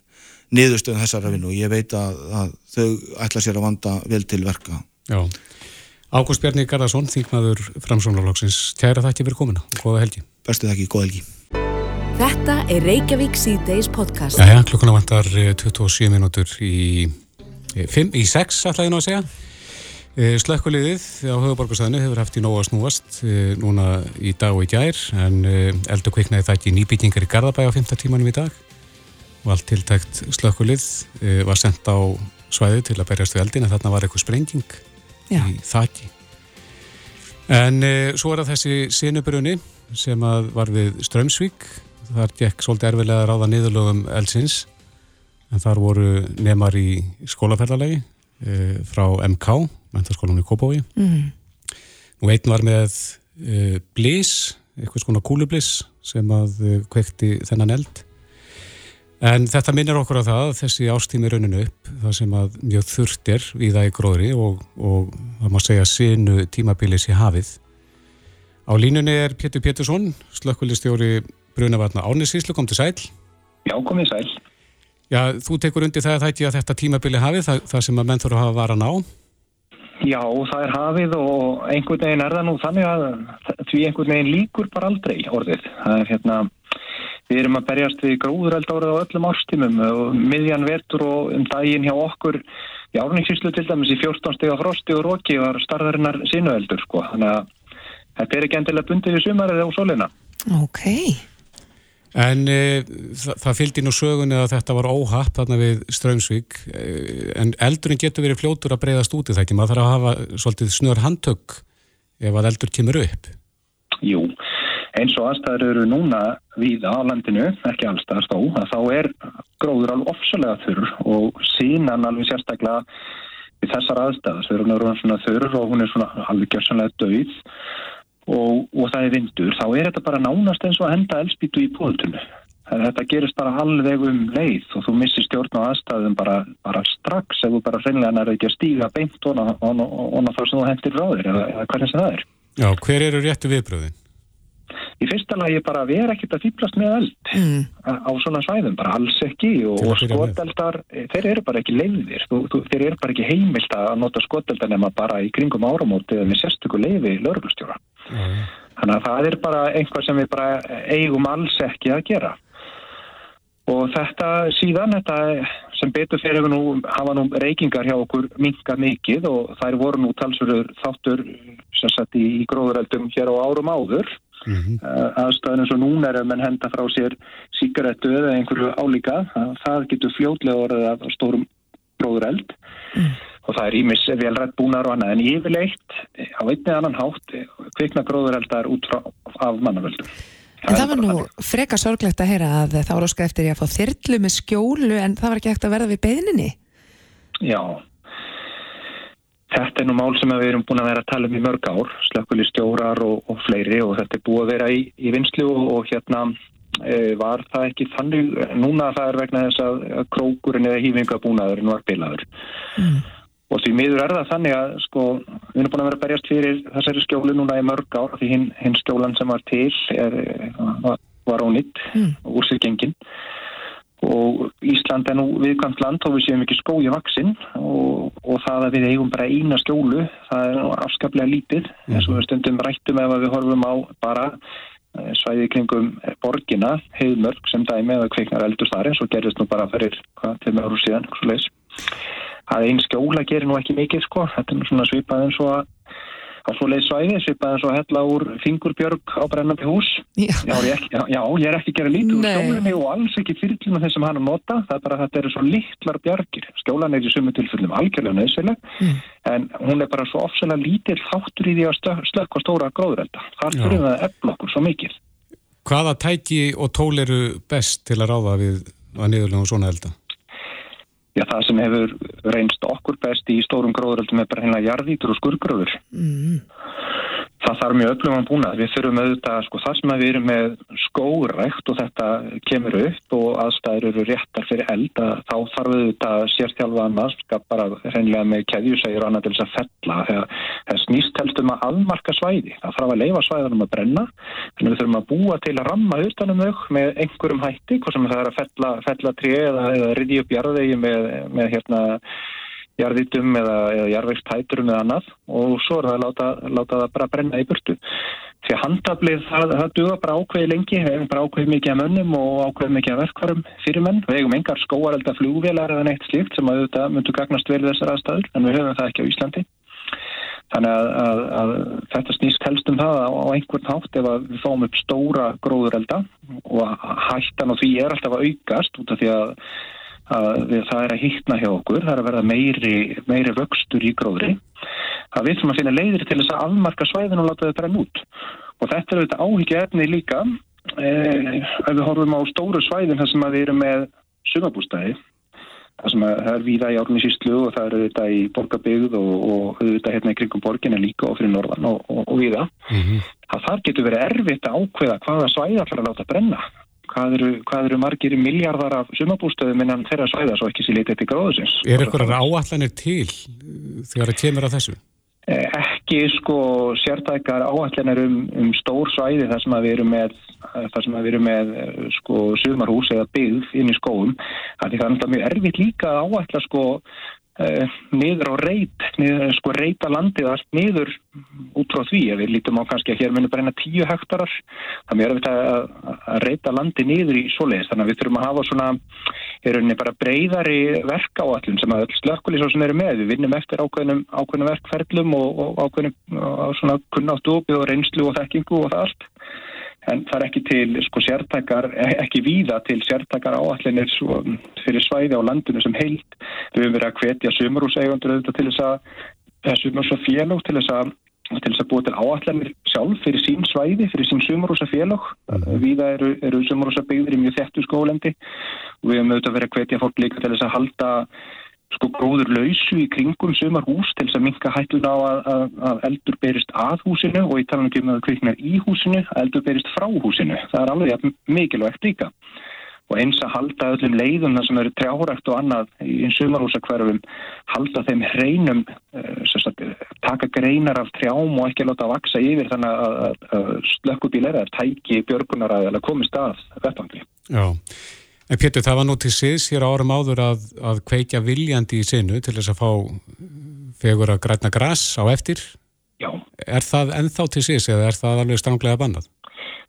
niðurstöðum þessara vinnu og ég veit að, að þau ætla sér að vanda vel til verka. Já. Ágúst Bjarni Garðarsson, þingmaður framsónarlóksins, kæra þakki fyrir komuna og góða helgi. Bestu þakki, góða helgi. Þetta er Reykjavík C-Days podcast. Jæja, klukkuna vantar eh, 27 minútur í, eh, fimm- í 6, ætla ég nú að segja. Eh, Slökkuliðið á höfuborgarsæðinu hefur haft í nógu að snúast eh, núna í dag og í gær en eh, eldur kviknaði það ekki nýbyggingar í Garðabæ á 5. tímanum í dag og allt tiltækt slökkulið eh, var sendt á svæði til að berjast við eldin en þarna var eitthvað sprenging Já. í þaki. En svo er það þessi sinubrunni sem var við Strömsvík. Þar gekk svolítið erfilega að ráða niðurlögum eldsins en þar voru nemar í skólaferðalegi e, frá MK, mentaskólanum í Kópói. Mm. Og einn var með e, blís, eitthvað svona kúlublís sem að e, kveikti þennan eld. En þetta minnir okkur á það að þessi ástími rauninu upp, það sem að mjög þurft er í það í gróðri og, og það má segja sinu tímabilis í hafið. Á línunni er Pétur Pétursson, slökkvöldistjóri Brunavarna Árnisíslu, kom til sæl. Já, komið sæl. Já, þú tekur undir það að það ekki að þetta tímabili hafið, það, það sem að menn þurfa að hafa varan á. Já, það er hafið og einhvern veginn er það nú þannig að því einhvern veginn líkur bara aldrei orðið. Það er hérna, við erum að berjast við gróðureld árið á öllum ástímum og miðjan vetur og um daginn hjá okkur í árningsíslu til dæmis í 14 steg af frosti og róki var starðarinnar sinueldur sko. Þannig að þetta er ekki endilega bundið í sumarið á sólina. Ok, En e, það, það fylgdi nú sögunni að þetta var óhapp þarna við Strömsvík, e, en eldurinn getur verið fljótur að breyðast út í það ekki, maður þarf að hafa svolítið snör handtök ef að eldur kemur upp. Jú, eins og aðstæður eru núna við á landinu, ekki allstæðar þó, að þá er gróður alveg ofsalega þurr og sínan alveg sérstaklega við þessar aðstæðas, þegar hún er svona þörur og hún er svona alveg gjörsanlega döið og, og það er vindur, þá er þetta bara nánast eins og að henda elspítu í póðtunnu. Þetta gerist bara halveg um leið og þú missir stjórn á aðstæðum bara, bara strax ef þú bara hreinlega nærði ekki að stíga beint og þá sem þú hendir ráðir eða, eða hvernig sem það er. Já, hver eru réttu viðbröðin? Í fyrsta lagi bara vera ekkert að fýblast með eld mm. á svona svæðum, bara alls ekki og, og skoteldar, þeir eru bara ekki leiðir, þú, þú, þeir eru bara ekki heimilt að nota skoteldar nema bara í kringum áramóti eða með sérstöku leiði lögurlustjóra. Mm. Þannig að það er bara einhvað sem við bara eigum alls ekki að gera. Og þetta síðan, þetta sem betur fyrir nú, hafa nú reykingar hjá okkur minga mikið og þær voru nú talsverður þáttur sem sett í, í gróðureldum hér á árum áður. Mm -hmm. Aðstæðan eins og núna er að menn henda frá sér síkaretu eða einhverju álíka. Það getur fljótlega orðið af stórum gróðureld mm. Og það er ímis velrætt búnar og annað en yfirleitt á einni annan hátt kvikna gróðureldar út frá af mannavöldum. En það var nú freka sorglegt að heyra að það var óskar eftir að fá þyrlu með skjólu en það var ekki ekkert að verða við beðninni? Já, þetta er nú mál sem við erum búin að vera að tala um í mörg ár, slökkuli stjórar og, og fleiri og þetta er búið að vera í, í vinslu og, og hérna e, var það ekki þannig, núna það er vegna þess að krókurinn eða hýfingabúnaðurinn var bilaður. Mm. Og því miður er það þannig að sko, við erum búin að vera að berjast fyrir þessari skjólu núna í mörg ár því hinn, hinn skjólan sem var til er, var, var ónitt mm. úr sér gengin og Ísland er nú viðkvæmt land og við séum ekki skói vaksinn og, og það að við eigum bara eina skjólu það er afskaplega lítið mm. eins og við stundum rættum ef við horfum á bara eh, svæði kringum borgina, heiðmörg sem dæmi eða kveiknar eldur þar eins og gerðist nú bara fyrir hvað, til með áru síðan, að einn skjóla gerir nú ekki mikið sko, þetta er svona svipað eins og að á svo leið svæði, svipað eins og að hella úr fingurbjörg á brennandi hús. Já, já, ég, já, já ég er ekki að gera lítið úr skjólinni og alls ekki fyrirlina þeim sem hann er nota, það er bara að þetta eru svo litlar björgir, skjólan er í sumu tilfellum algjörlega nöðsveila, mm. en hún er bara svo ofsalega lítill þáttur í því að slökka stóra gróðrelda, þar fyrir það að efla okkur svo mikið. Hvaða tæki og tól eru best til að ráða við að niðurlega svona elda? Já, það sem hefur reynst okkur best í stórum gróðuröldum er bara hérna jarðítur og skurgröður. Mm það þarf mjög öflum að búna. Við þurfum auðvitað, sko, það sem við erum með skórækt og þetta kemur upp og aðstæður eru réttar fyrir eld að þá þarf auðvitað sérstjálfaðan mannskap bara hreinlega með keðjusægir og annað til þess að fella. Það snýst helst um að aðmarka svæði. Það þarf að leifa svæðanum að brenna en við þurfum að búa til að ramma utanum þau með einhverjum hætti, hvað sem það er að fella, fella tré eða, eða jarðítum eða, eða jarðvegstæturum eða annað og svo er það að láta, láta það bara brenna í burtu. Því að handablið það, það duða bara ákveði lengi, við hefum bara ákveði mikið af mönnum og ákveði mikið af verkvarum fyrir menn. Við hefum engar skóarelda flúvélar eða neitt slíkt sem að þetta myndu gagnast vel þessar aðstæður en við höfum það ekki á Íslandi. Þannig að, að, að þetta snýst helst um það á einhvern hátt ef við fáum upp stóra gróðurelda og hættan og því er alltaf að aukast út af því að að það er að hittna hjá okkur, það er að verða meiri, meiri vöxtur í gróðri. Að við þurfum að finna leiðir til þess að afmarka svæðin og láta þetta nút og þetta er auðvitað áhyggja efni líka eh, ef við horfum á stóru svæðin þar sem við erum með sumabústæði þar sem það er víða í árnisíslu og það er auðvitað í borgabygð og, og auðvitað hérna í kringum borginna líka og fyrir norðan og, og, og víða. Mm -hmm. að þar getur verið erfitt að ákveða hvaða svæða ætlar að láta brenna hvað eru, hvað eru margir miljardar af sumabústöðum innan þeirra svæða svo ekki sér litið til gróðusins. Er eitthvað áallanir til þegar það kemur að þessu? Eh, ekki sko sértækar áallanir um, um stór svæði þar sem við erum með, með eh, sko sumarhús eða byggð inn í skóum. Það er mjög erfitt líka að áalla sko niður á reyt, niður, sko reyta landið allt niður út frá því við lítum á kannski að hér munir bara eina tíu hektarar þannig við erum að, reyta landið niður í svoleiðis. Þannig að við þurfum að hafa svona er rauninni bara breyðari verk á allum sem að slökkulísósun eru með. Við vinnum eftir ákveðnum, ákveðnum verkferðlum og, og ákveðnum svona kunnáttu og reynslu og þekkingu og það allt en það er ekki til sko sértakar, ekki víða til sértakar áallinir fyrir svæði á landinu sem heilt. Við höfum verið að hvetja sumarúsægundur auðvitað til þess að sumarúsafélug til þess að til þess að búa til áallanir sjálf fyrir sín svæði, fyrir sín sumarúsafélug. Mhm. Víða eru, eru sumarúsabygðir í mjög þettu skólendi og við höfum auðvitað verið að hvetja fólk líka til þess að halda sko gróður lausu í kringum sumar hús til þess að minka hættun á að, að, að eldur berist að húsinu og ég tala um ekki um að kviknar í húsinu að eldur berist frá húsinu. Það er alveg mikilvægt líka og eins að halda öllum leiðum þar sem eru trjárækt og annað í sumarhúsakverfum halda þeim hreinum uh, taka greinar af trjám og ekki láta að vaksa yfir þannig að, slökkubíl er að tæki björgunar að komist að vettangli. Já. En Pétur, það var nú til síðs hér árum áður að, að kveikja viljandi í sinu til þess að fá fegur að græna græs á eftir. Já. Er það ennþá til síðs eða er það alveg stanglega bannað?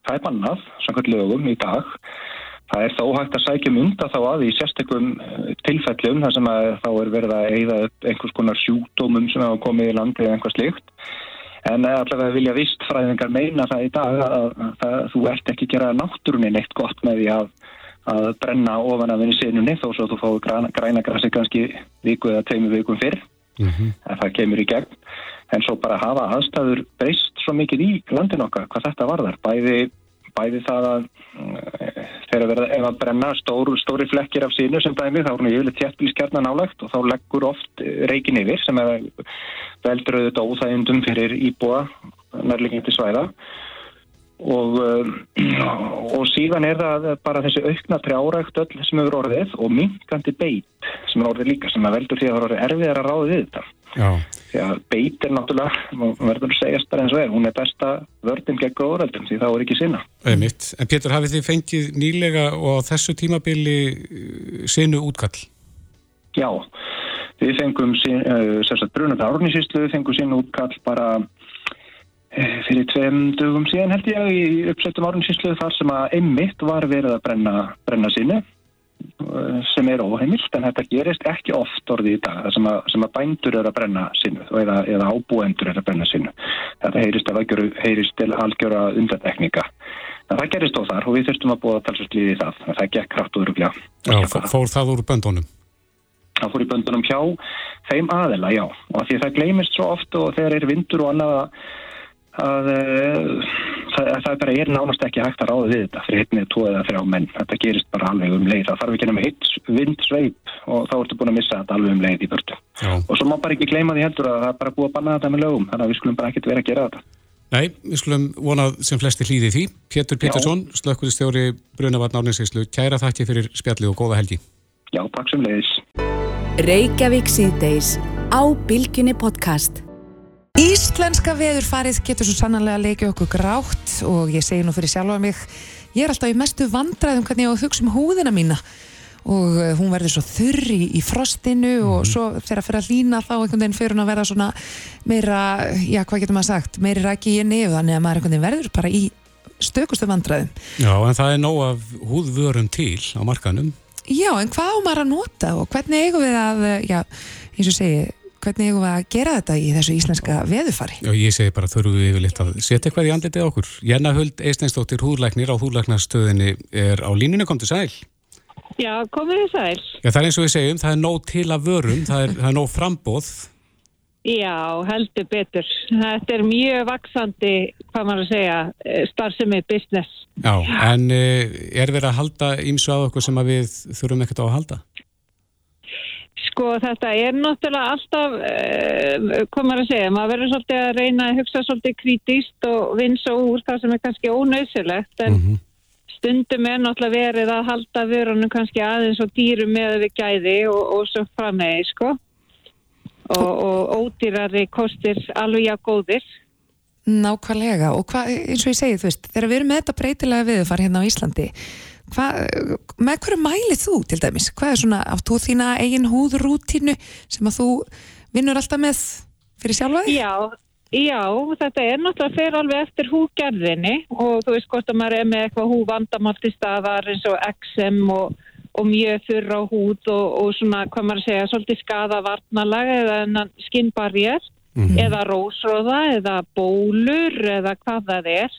Það er bannað, samkvæmt lögum í dag. Það er þá hægt að sækja mynda þá að í sérstökum eh, tilfellum þar sem að þá er verið að eigða einhvers konar sjúkdómum sem hafa komið í landi eða einhvað slikt. En allavega vilja vist fræðingar meina það í dag að, að, að þú ert ekki að gera náttúrunin eitt gott með því að að brenna ofan af henni sinunni þó svo að þú fái græna, græna grassi kannski viku eða tveimu vikum fyrr. Mm -hmm. en það kemur í gegn. En svo bara hafa aðstæður breyst svo mikið í landin okkar hvað þetta varðar. Bæði, bæði það að uh, þegar verða ef að brenna stór, stóri flekkir af sínu sem dæmi þá er hún yfirlega tjettbílskjarnan álegt og þá leggur oft reikin yfir sem er veldur auðvitað óþægundum fyrir íbúa nærleikindi svæða Og, um, <clears throat> og síðan er það bara þessi aukna trjárækt öll sem hefur orðið og minkandi beit sem er orðið líka sem er veldur því að það er orðið erfiðar að ráða við þetta Já. því að beit er náttúrulega verður að segjast bara eins og er hún er besta vördin gegn gróðröldum því þá er ekki sinna Einmitt. En Pétur, hafið þið fengið nýlega og þessu tímabili uh, sinu útkall? Já, við fengum sérstaklega brunandi árnisíslu við fengum sinu útkall bara Eh, fyrir tveim dögum síðan held ég í uppsettum árunnsýsluðu þar sem að einmitt var verið að brenna, brenna sínu eh, sem er óheimilt en þetta gerist ekki oft orðið í dag sem að, sem að bændur eru að brenna sínu eða, eða ábúendur eru að brenna sínu þetta heyrist, algjöru, heyrist til algjöra undantekninga. En það gerist á þar og við þurftum að búa talsvöldliði í það það gekk krátt úr Já, fór það úr böndunum? Það fór í böndunum hjá þeim aðela, já. Og því það gleymist svo oft og þegar er vindur og annað að að uh, það, það bara er nánast ekki hægt að ráða við þetta fyrir hittnið tvo eða þrjá menn. Þetta gerist bara alveg um leið. Það þarf ekki nema hitt vindsveip og þá ertu búin að missa þetta alveg um leið í börtu. Já. Og svo má bara ekki gleyma því heldur að það er bara búið að banna þetta með lögum. Þannig að við skulum bara ekkert vera að gera þetta. Nei, við skulum vonað sem flesti hlýði því. Pétur Pétursson, slökkvistjóri Brunavarn Árninsíslu, kæra þakki fyrir spjalli og góða helgi. Já, Íslenska veðurfarið getur svo sannanlega að leikja okkur grátt og ég segi nú fyrir sjálfa mig ég er alltaf í mestu vandræðum hvernig ég á að hugsa um húðina mína og eh, hún verður svo þurr í, frostinu mm. og mhm. svo þegar það fyrir að lína þá einhvern veginn fyrir hún að verða svona meira, já hvað getur maður sagt meiri ræki í nefn þannig að maður einhvern veginn verður bara í stökustu vandræðum Já en það er nóg af húðvörum til á markanum Já en hvað á maður að nota og hvernig eigum við að, já eins og segi hvernig hefur við að gera þetta í þessu íslenska veðufari? Já, ég segi bara þurfum við yfirleitt að setja eitthvað í andletið okkur. Jenna Huld Eisteinsdóttir húðlæknir á húðlæknarstöðinni er á línunni, kom til sæl. Já, komið þið sæl. Já, það er eins og við segjum, það er nóg til að vörum, það er, það er nóg frambóð. Já, heldur betur. Þetta er mjög vaksandi, hvað maður að segja, eh, starfsemi business. Já, en eh, er verið að halda ímsu að okkur sem að við þurfum ekkert á að halda? Sko þetta er náttúrulega alltaf, uh, hvað maður að segja, maður verður svolítið að reyna að hugsa svolítið krítíst og vinsa úr það sem er kannski ónausilegt en mm -hmm. stundum er náttúrulega verið að halda vörunum kannski aðeins og dýrum með við gæði og, og svo framhegi sko og, og ódýrari kostir alveg já góðir. Nákvæmlega og hvað, eins og ég segi þú veist, þegar við erum með þetta breytilega viðfar hérna á Íslandi Hva, með hverju mælið þú til dæmis? Hvað er svona, áttu þína eigin húðrútínu sem að þú vinnur alltaf með fyrir sjálfa þig? Já, já, þetta er náttúrulega fyrir alveg eftir húgerðinni og þú veist hvort að maður er með eitthvað húvandamátt í staðar eins og XM og, og mjög þurra húð og, og svona, hvað maður segja, svolítið skada varnalag eða skinnbarjér mm -hmm. eða rósróða eða bólur eða hvað það er.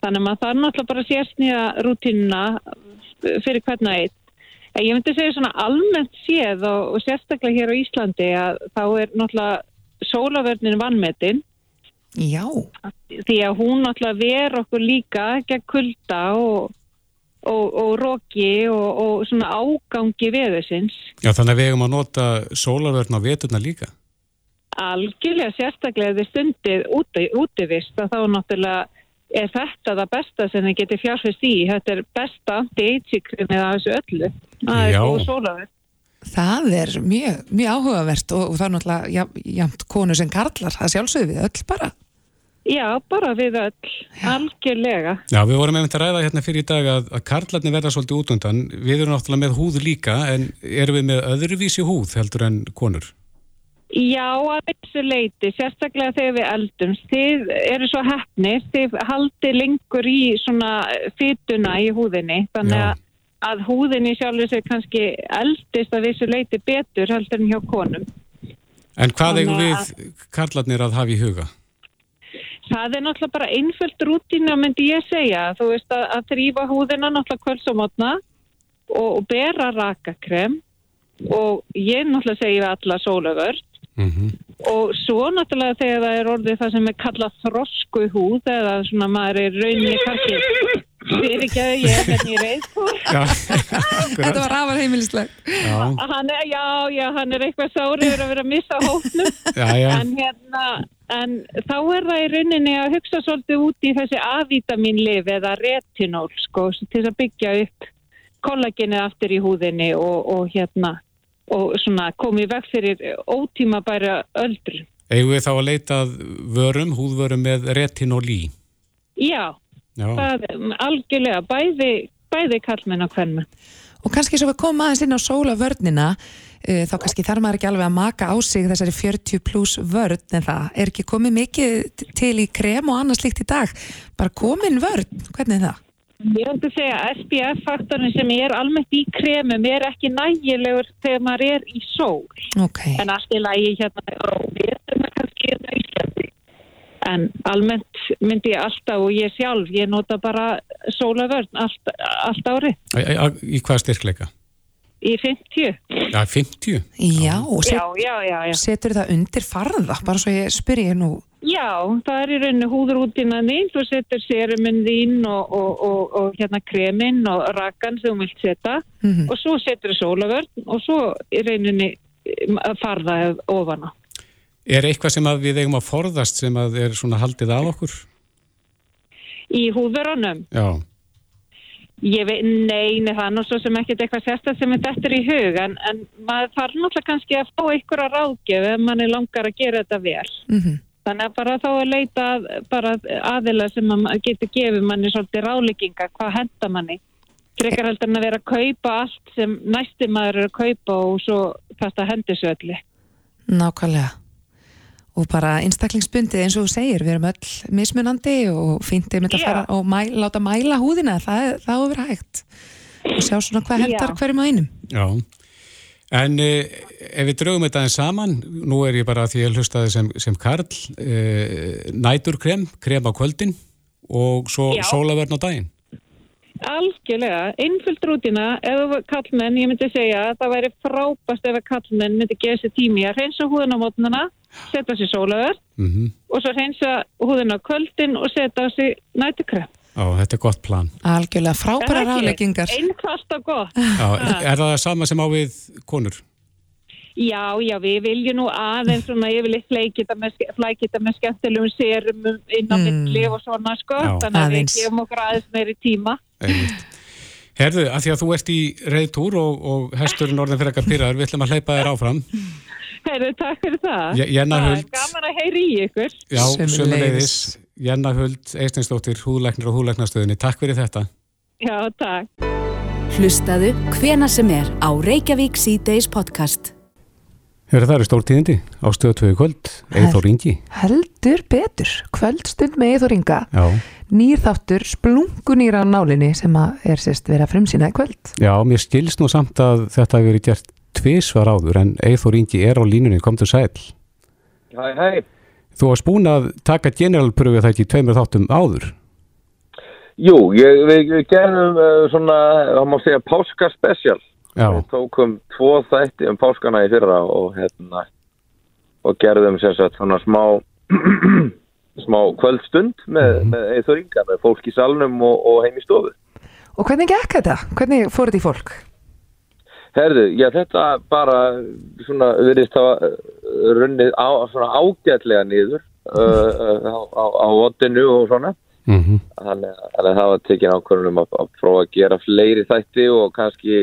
Þannig að maður þarf náttúrulega bara að sérsnýja rútínuna fyrir hvern og einn. Ég myndi segja svona almennt séð og, og sérstaklega hér á Íslandi að þá er náttúrulega sólavörnin vannmetinn. Já. Því að hún náttúrulega ver okkur líka gegn kulda og, og, og roki og, og svona ágangi veðusins. Já, þannig að við eigum að nota sólarvörn á veturna líka. Algjörlega sérstaklega ef þið stundið úti, útivist að þá náttúrulega er þetta það besta sem þið getur fjárfæst í. Þetta er besta anti-aging-kremið af þessu öllu. Það er Já. góð sólarverð. Það er mjög, mjög áhugavert og, og það er náttúrulega jafn, jafn konu sem karlar, það sjálfsögðu við öll bara. Já, bara við öll. Algjörlega. Já, við vorum einmitt að ræða hérna fyrir í dag að, að karlarnir verða svolítið út undan. Við erum náttúrulega með húð líka, en erum við með öðruvísi húð heldur en konur? Já, að þessu leiti, sérstaklega þegar við eldumst. Þið eru svo hefnir, þið haldi lengur í svona fytuna í húðinni, þannig Já. að, húðinni sjálfur sér kannski eldist að þessu leiti betur heldur en hjá konum. En hvað eigum við karlarnir að hafa í huga? Það er náttúrulega bara einföld rútína, myndi ég segja. Þú veist að, að þrýfa húðina náttúrulega kvölds og og, bera rakakrem og ég náttúrulega segja við alla Mm og svo náttúrulega þegar það er orðið það sem er kallað þrosku húð eða svona maður er rauninni kannski fyrir ekki að ég er hérna í reið <laughs> Þetta var afar heimilisleg. já, hann er, já, já, hann er eitthvað sáriður að vera að missa hóknum <laughs> já, já. en hérna en þá er það í rauninni að hugsa svolítið út í þessi A-vitaminlif eða retinól sko til að byggja upp kollagenið aftur í húðinni og, og hérna og svona komið veg fyrir ótíma bæra öldru. Eigum við þá að leita að vörum, húðvörum með retinolí? Já, Já, það er algjörlega bæði, bæði kallmenn og hvernmenn. Og kannski svo við komum aðeins inn á sólavörnina, uh, þá kannski þarf maður ekki alveg að maka á sig þessari 40 pluss vörn, en það er ekki komið mikið til í krem og annað slíkt í dag. Bara komin vörn, hvernig er það? Ég ætti að segja að SPF-faktorinn sem er almennt í kremum er ekki nægilegur þegar maður er í sól. Ok, En allt í lagi hérna og við erum það kannski hérna í Íslandi. En almennt myndi ég alltaf og ég sjálf, ég nota bara sólavörn allt, allt ári æ, í hvað styrkleika? Í 50. Já, 50. já, og set, Já, já, já, já. setur það undir farða, bara svo ég spyr ég nú. Já, það er í rauninu húðrútina þín, þú setur seruminn þín og, og, og, og hérna kreminn og rakan sem þú vilt setja Mhm. og svo setur þú sólavörn og svo í rauninni að farða ofan á. Er eitthvað sem við eigum að forðast sem að er svona haldið að okkur? Í húðverunum, Já, ég veit, nei, nei, það er nú svo sem ekkert eitthvað sérstaklega sem er dettur í hug en, en maður þarf náttúrulega kannski að fá einhverja ráðgjöf ef manni langar að gera þetta vel. Mm Þannig að bara þá að leita að, bara aðila sem að getur gefið manni svolítið ráleikinga, hvað henda manni. Frekar heldur en að vera að kaupa allt sem næsti maður er að kaupa og svo þetta hendur svo öllu. Nákvæmlega. Og bara einstaklingsbundið eins og þú segir, við erum öll mismunandi og fínt einmitt að Já. fara og mæ, láta mæla húðina, það, er- það á að vera hægt. Og sjá svona hvað hendar Já. hverjum að einum. já. En eh, ef við draugum þetta eins saman, nú er ég bara að því að hlustaði sem, sem Karl, eh, næturkrem, krem á kvöldin og svo Já. sólavörn á daginn. Algjörlega, einföld rútina, ef kallmenn, ég myndi segja að það væri frábast ef að kallmenn myndi gefa sér tími í að reynsa húðina á mótnana, setja sér sólaður Mm og svo reynsa húðina á kvöldin og setja sér nætukrem. Já, þetta er gott plan. Algjörlega frábæra ráleikingar. Einfalt og gott. Já, er það sama sem á við konur? Já, já, við viljum nú aðeins svona yfirleitt flækita með, flækita með skemmtilegum serumum inn á Mm. milli og svona sko, Já. þannig að við Aðeins. gefum okkur aðeins meiri tíma. Einmitt. Herðu, að því að þú ert í reyðtúr og, og hesturinn orðin fyrir eitthvað pyrraður, við ætlum að hleypa þér áfram. Heyrðu, takk fyrir það. Je- Jenna Huld. Gaman að heyri í ykkur. Já, sömuleiðis. Jenna Huld, Eistinsdóttir, húðlæknir og húðlæknastöðinni. Takk fyrir þetta. Já, takk. Hlustaðu hvena sem er á Reykjavík C-Days podcast. Herðu, það eru stór tíðindi á stöðu tvöðu kvöld. Eithór Ingi. Heldur betur, kvöldstund með Eithor Inga, Já, nýr þáttur splungunýra á nálinni sem að er sérst verið að frumsýna í kvöld. já, mér skilst nú samt að þetta hefur verið gert tvisvar áður en Eithór Ingi er á línunni, komdu sæl. Hæ, hæ. Þú varst búin að taka generalpröfu það ekki tveimur þáttum áður. Jú, ég, við, við gerðum uh, svona, það má segja, páska special. Já, Við tókum tvo þætti um páskana í fyrra og hérna, og gerðum sem sagt svona smá, <clears throat> smá kvöldstund með, Mhm. með Eithor Inga, með fólk í salnum og, og heim í stofu. Og hvernig gekk þetta? Hvernig fór þetta í fólk? Herðu, já þetta bara svona verðist það runnið á, svona ágætlega niður uh, uh, á, á, á vottinu og svona Mm -hmm. þannig að það var tekin ákvörðunum að, að prófa að gera fleiri þætti og kannski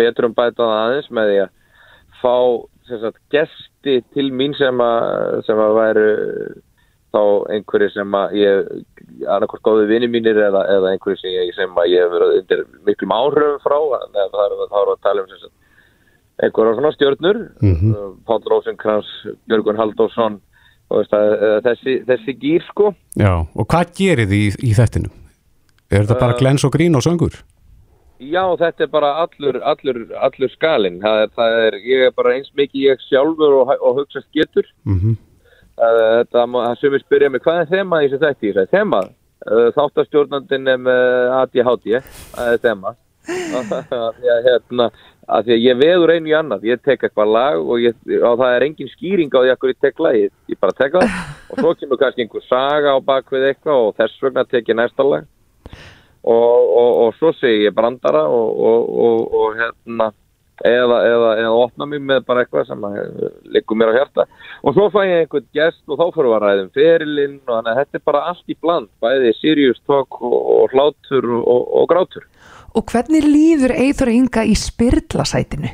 betur um bæta það aðeins með því að fá sagt, gesti til mín sem að, sem að væru þá einhverju sem að ég annarkort góði vinni mínir eða, eða einhverju sem ég, sem að ég hef verið undir miklum áhrifum frá að það er, er að tala um sem sagt, einhverja svona stjörnur Mhm. uh, Páll Rósenkrans, Björgun Halldórsson og að, að, þessi, þessi gýr sko Já, og hvað gerir þið í, í þættinu? Er þetta bara Uh, glens og grín og söngur? Já, þetta er bara allur, allur, allur skalinn. Það er, það er, ég er bara eins mikið ég sjálfur og, og hugsast getur. Mm -hmm. Það sumir spyrja mig, hvað er þema í þessu þætti? Ég segi, þema? Uh, þáttastjórnandinn er með ADHD, það er þema. <laughs> Af því að, hérna, að því að ég veður einu í annað, ég tek eitthvað lag og, ég, og það er engin skýring á því að ég tek lagið, ég bara tek það <laughs> og svo kemur kannski einhver saga á bakvið eitthvað og þess vegna tek ég næsta lag og, og, og svo segi ég brandara og, og, og, og hérna eða, eða, eða opna mig með bara eitthvað sem að liggur mér á hjarta og svo fæ ég einhvern gest og þá fyrir að ræðum ferilinn og þannig að þetta er bara allt í bland bæði serious talk og, og hlátur og, og grátur Og hvernig líður Eithor Inga í spyrlasætinu?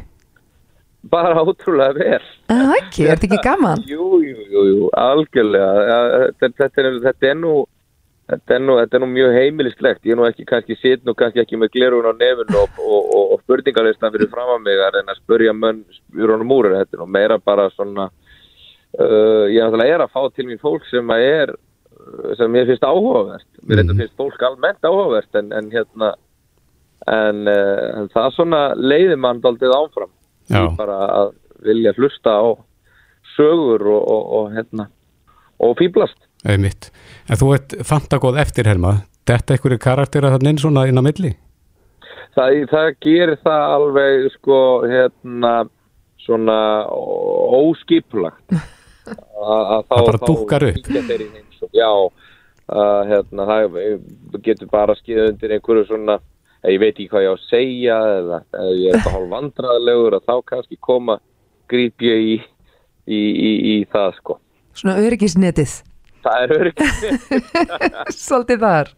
bara ótrúlega vel Það ekki, er þetta ekki gaman? Jú, jú, jú, jú, algjörlega þetta, þetta, er, þetta er nú Þetta er, nú, þetta er nú mjög heimilislegt, ég er nú ekki kannski sitt nú kannski ekki með glerun á nefn og, og, og, og spurningalistan fyrir fram að mig að reyna að spurja mönn spjúrunum úr, þetta er nú meira bara svona, uh, ég náttúrulega er að fá til mín fólk sem að er, uh, sem mér finnst áhugavert, mér mm. finnst fólk almennt áhugavert en, en hérna, en, uh, en það svona leiði mann daldið áfram, bara að vilja hlusta á sögur og, og, og hérna, og fýblast. Einmitt. En þú ert fantagóð eftirherma. Þetta einhverju karakter að það inn svona inn á milli? það, það gerir það alveg sko hérna svona óskipulagt <laughs> að Það bara dúkkar upp. heimsókn. já að, hérna, það getur bara skið undir einhverju svona ég veit ekki hvað ég á að segja eða, ég er hálf vandræðalegur að þá kannski koma gríp ég í, í, í, í það sko Svona öryggisnetið, það er öryggið <laughs> svolítið þar.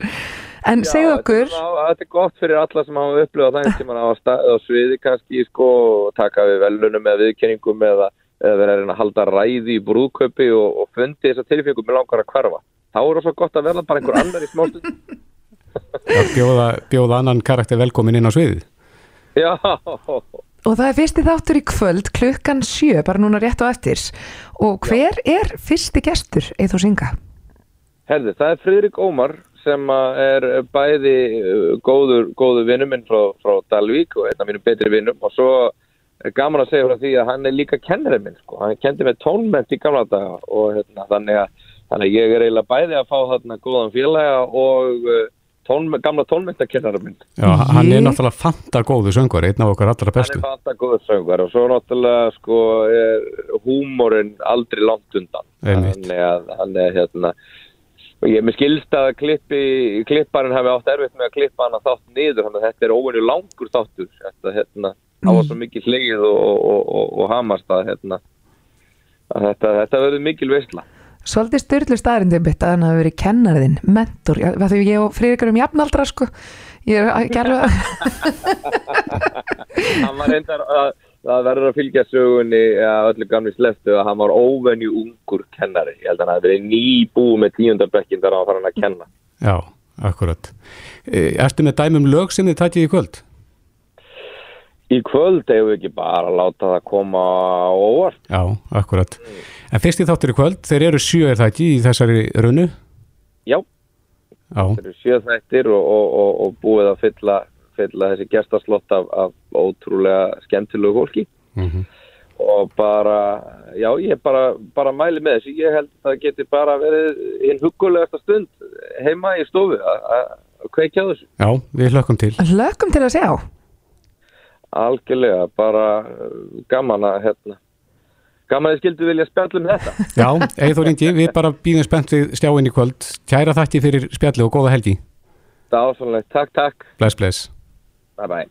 En segðu okkur, Þetta er, þetta er gott fyrir alla sem hafa upplifað það sem hafa staðið á sviði kannski sko, og taka við velunum eða viðkenningum eða, eða verið að halda ræði í brúðköpi og, og fundi þessa tilfengum með langar að hverfa. Þá er það svo gott að verða bara einhver annar í smástund. Að <laughs> bjóða, bjóða annan karakter velkomin inn á sviðið? Já, og það er fyrsti þáttur í kvöld klukkan sjö, bara núna rétt á eftir. Og hver er fyrsti gestur Eithor Inga? herði, það er Friðrik Ómar sem er bæði uh, góður, góður vinnum minn frá, frá Dalvík og einn af mínum betri vinnum og svo er gaman að segja frá því að hann er líka kennarinn minn sko. hann kendi með tónment í gamla daga og hérna, þannig, að, þannig að ég er eiginlega bæði að fá þarna góðan félaga og uh, tón, gamla tónmentakennarinn minn. Já, hann er Ég- náttúrulega fantagóðu söngur, einn af okkar allra hann bestu. er fanta góður söngar og svo náttúrulega sko er húmórin aldrei langt undan. Þannig að hann er hérna og ég er með skilst að klippi, klipparinn hafi átt erfitt með að klippa hann að þátt niður þannig að þetta er óvenju langur þáttur. Þetta hérna, það var svo mikið hlegið og, og, og, og hamast að hérna að þetta, þetta verður mikil veistla Svolítið styrlu staðrindum bytt að hann hafi verið kennarðinn, mentor, Já, það því ég og Friðrikar um jafnaldra sko, ég er ekki alveg <laughs> hann var reyndar að það verður að fylgja sögunni að öllu gamli sleftu að hann var óvenju ungur kennari. Ég held að hann hafi verið nýbúið með tíundarbekkin þar að fara hann að kenna. Já, akkurat. E, Ertu með dæmum lög sem þið takið í kvöld? Í kvöld hefur við ekki bara að láta það koma á óvart Já, akkurat. En fyrst í þáttur í kvöld, þeir eru sjö er það ekki í þessari runnu? já, Já, þetta eru sjö þættir og, og, og, og búið að fylla, fylla þessi gestaslott af, af ótrúlega skemmtilegu fólki mm og bara, já ég bara, bara mæli með þessu, ég held að það geti bara verið einn hugulegasta stund heima í stofu að- að að kveikja á þessu já, við hlökkum til. Lökum til að sjá. Algjörlega, bara uh, gaman að hérna gaman að þið skildu vilja spjalla um þetta <laughs> Já, Eithor Ingi, við bara býðum spennt við stjáinn í kvöld. Kæra þætti fyrir spjalli og góða helgi. það ásvonlegt, takk, takk Bless, bless. bye bye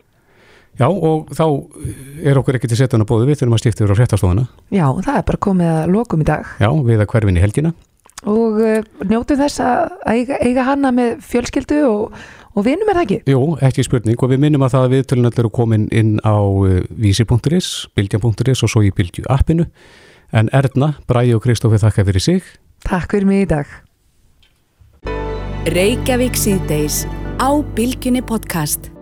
Já, og þá er okkur ekki til setjana bóðu, við þurfum að skipta yfir á fréttastofana. Já, það er bara komið að lokum í dag Já, við að hverfin í helgina. og uh, njótu þess að eiga, eiga hana með fjölskyldu og, og vinum er það ekki Jú, ekki spurning og við minnum að það að viðtölun allir eru komin inn á uh, vísi.is, bylgjan.is og svo í bylgju appinu. En Erna, Bræi og Kristófi þakka fyrir sig. Takk fyrir mig í dag Reykjavík síðdeis á Bilginni podcast.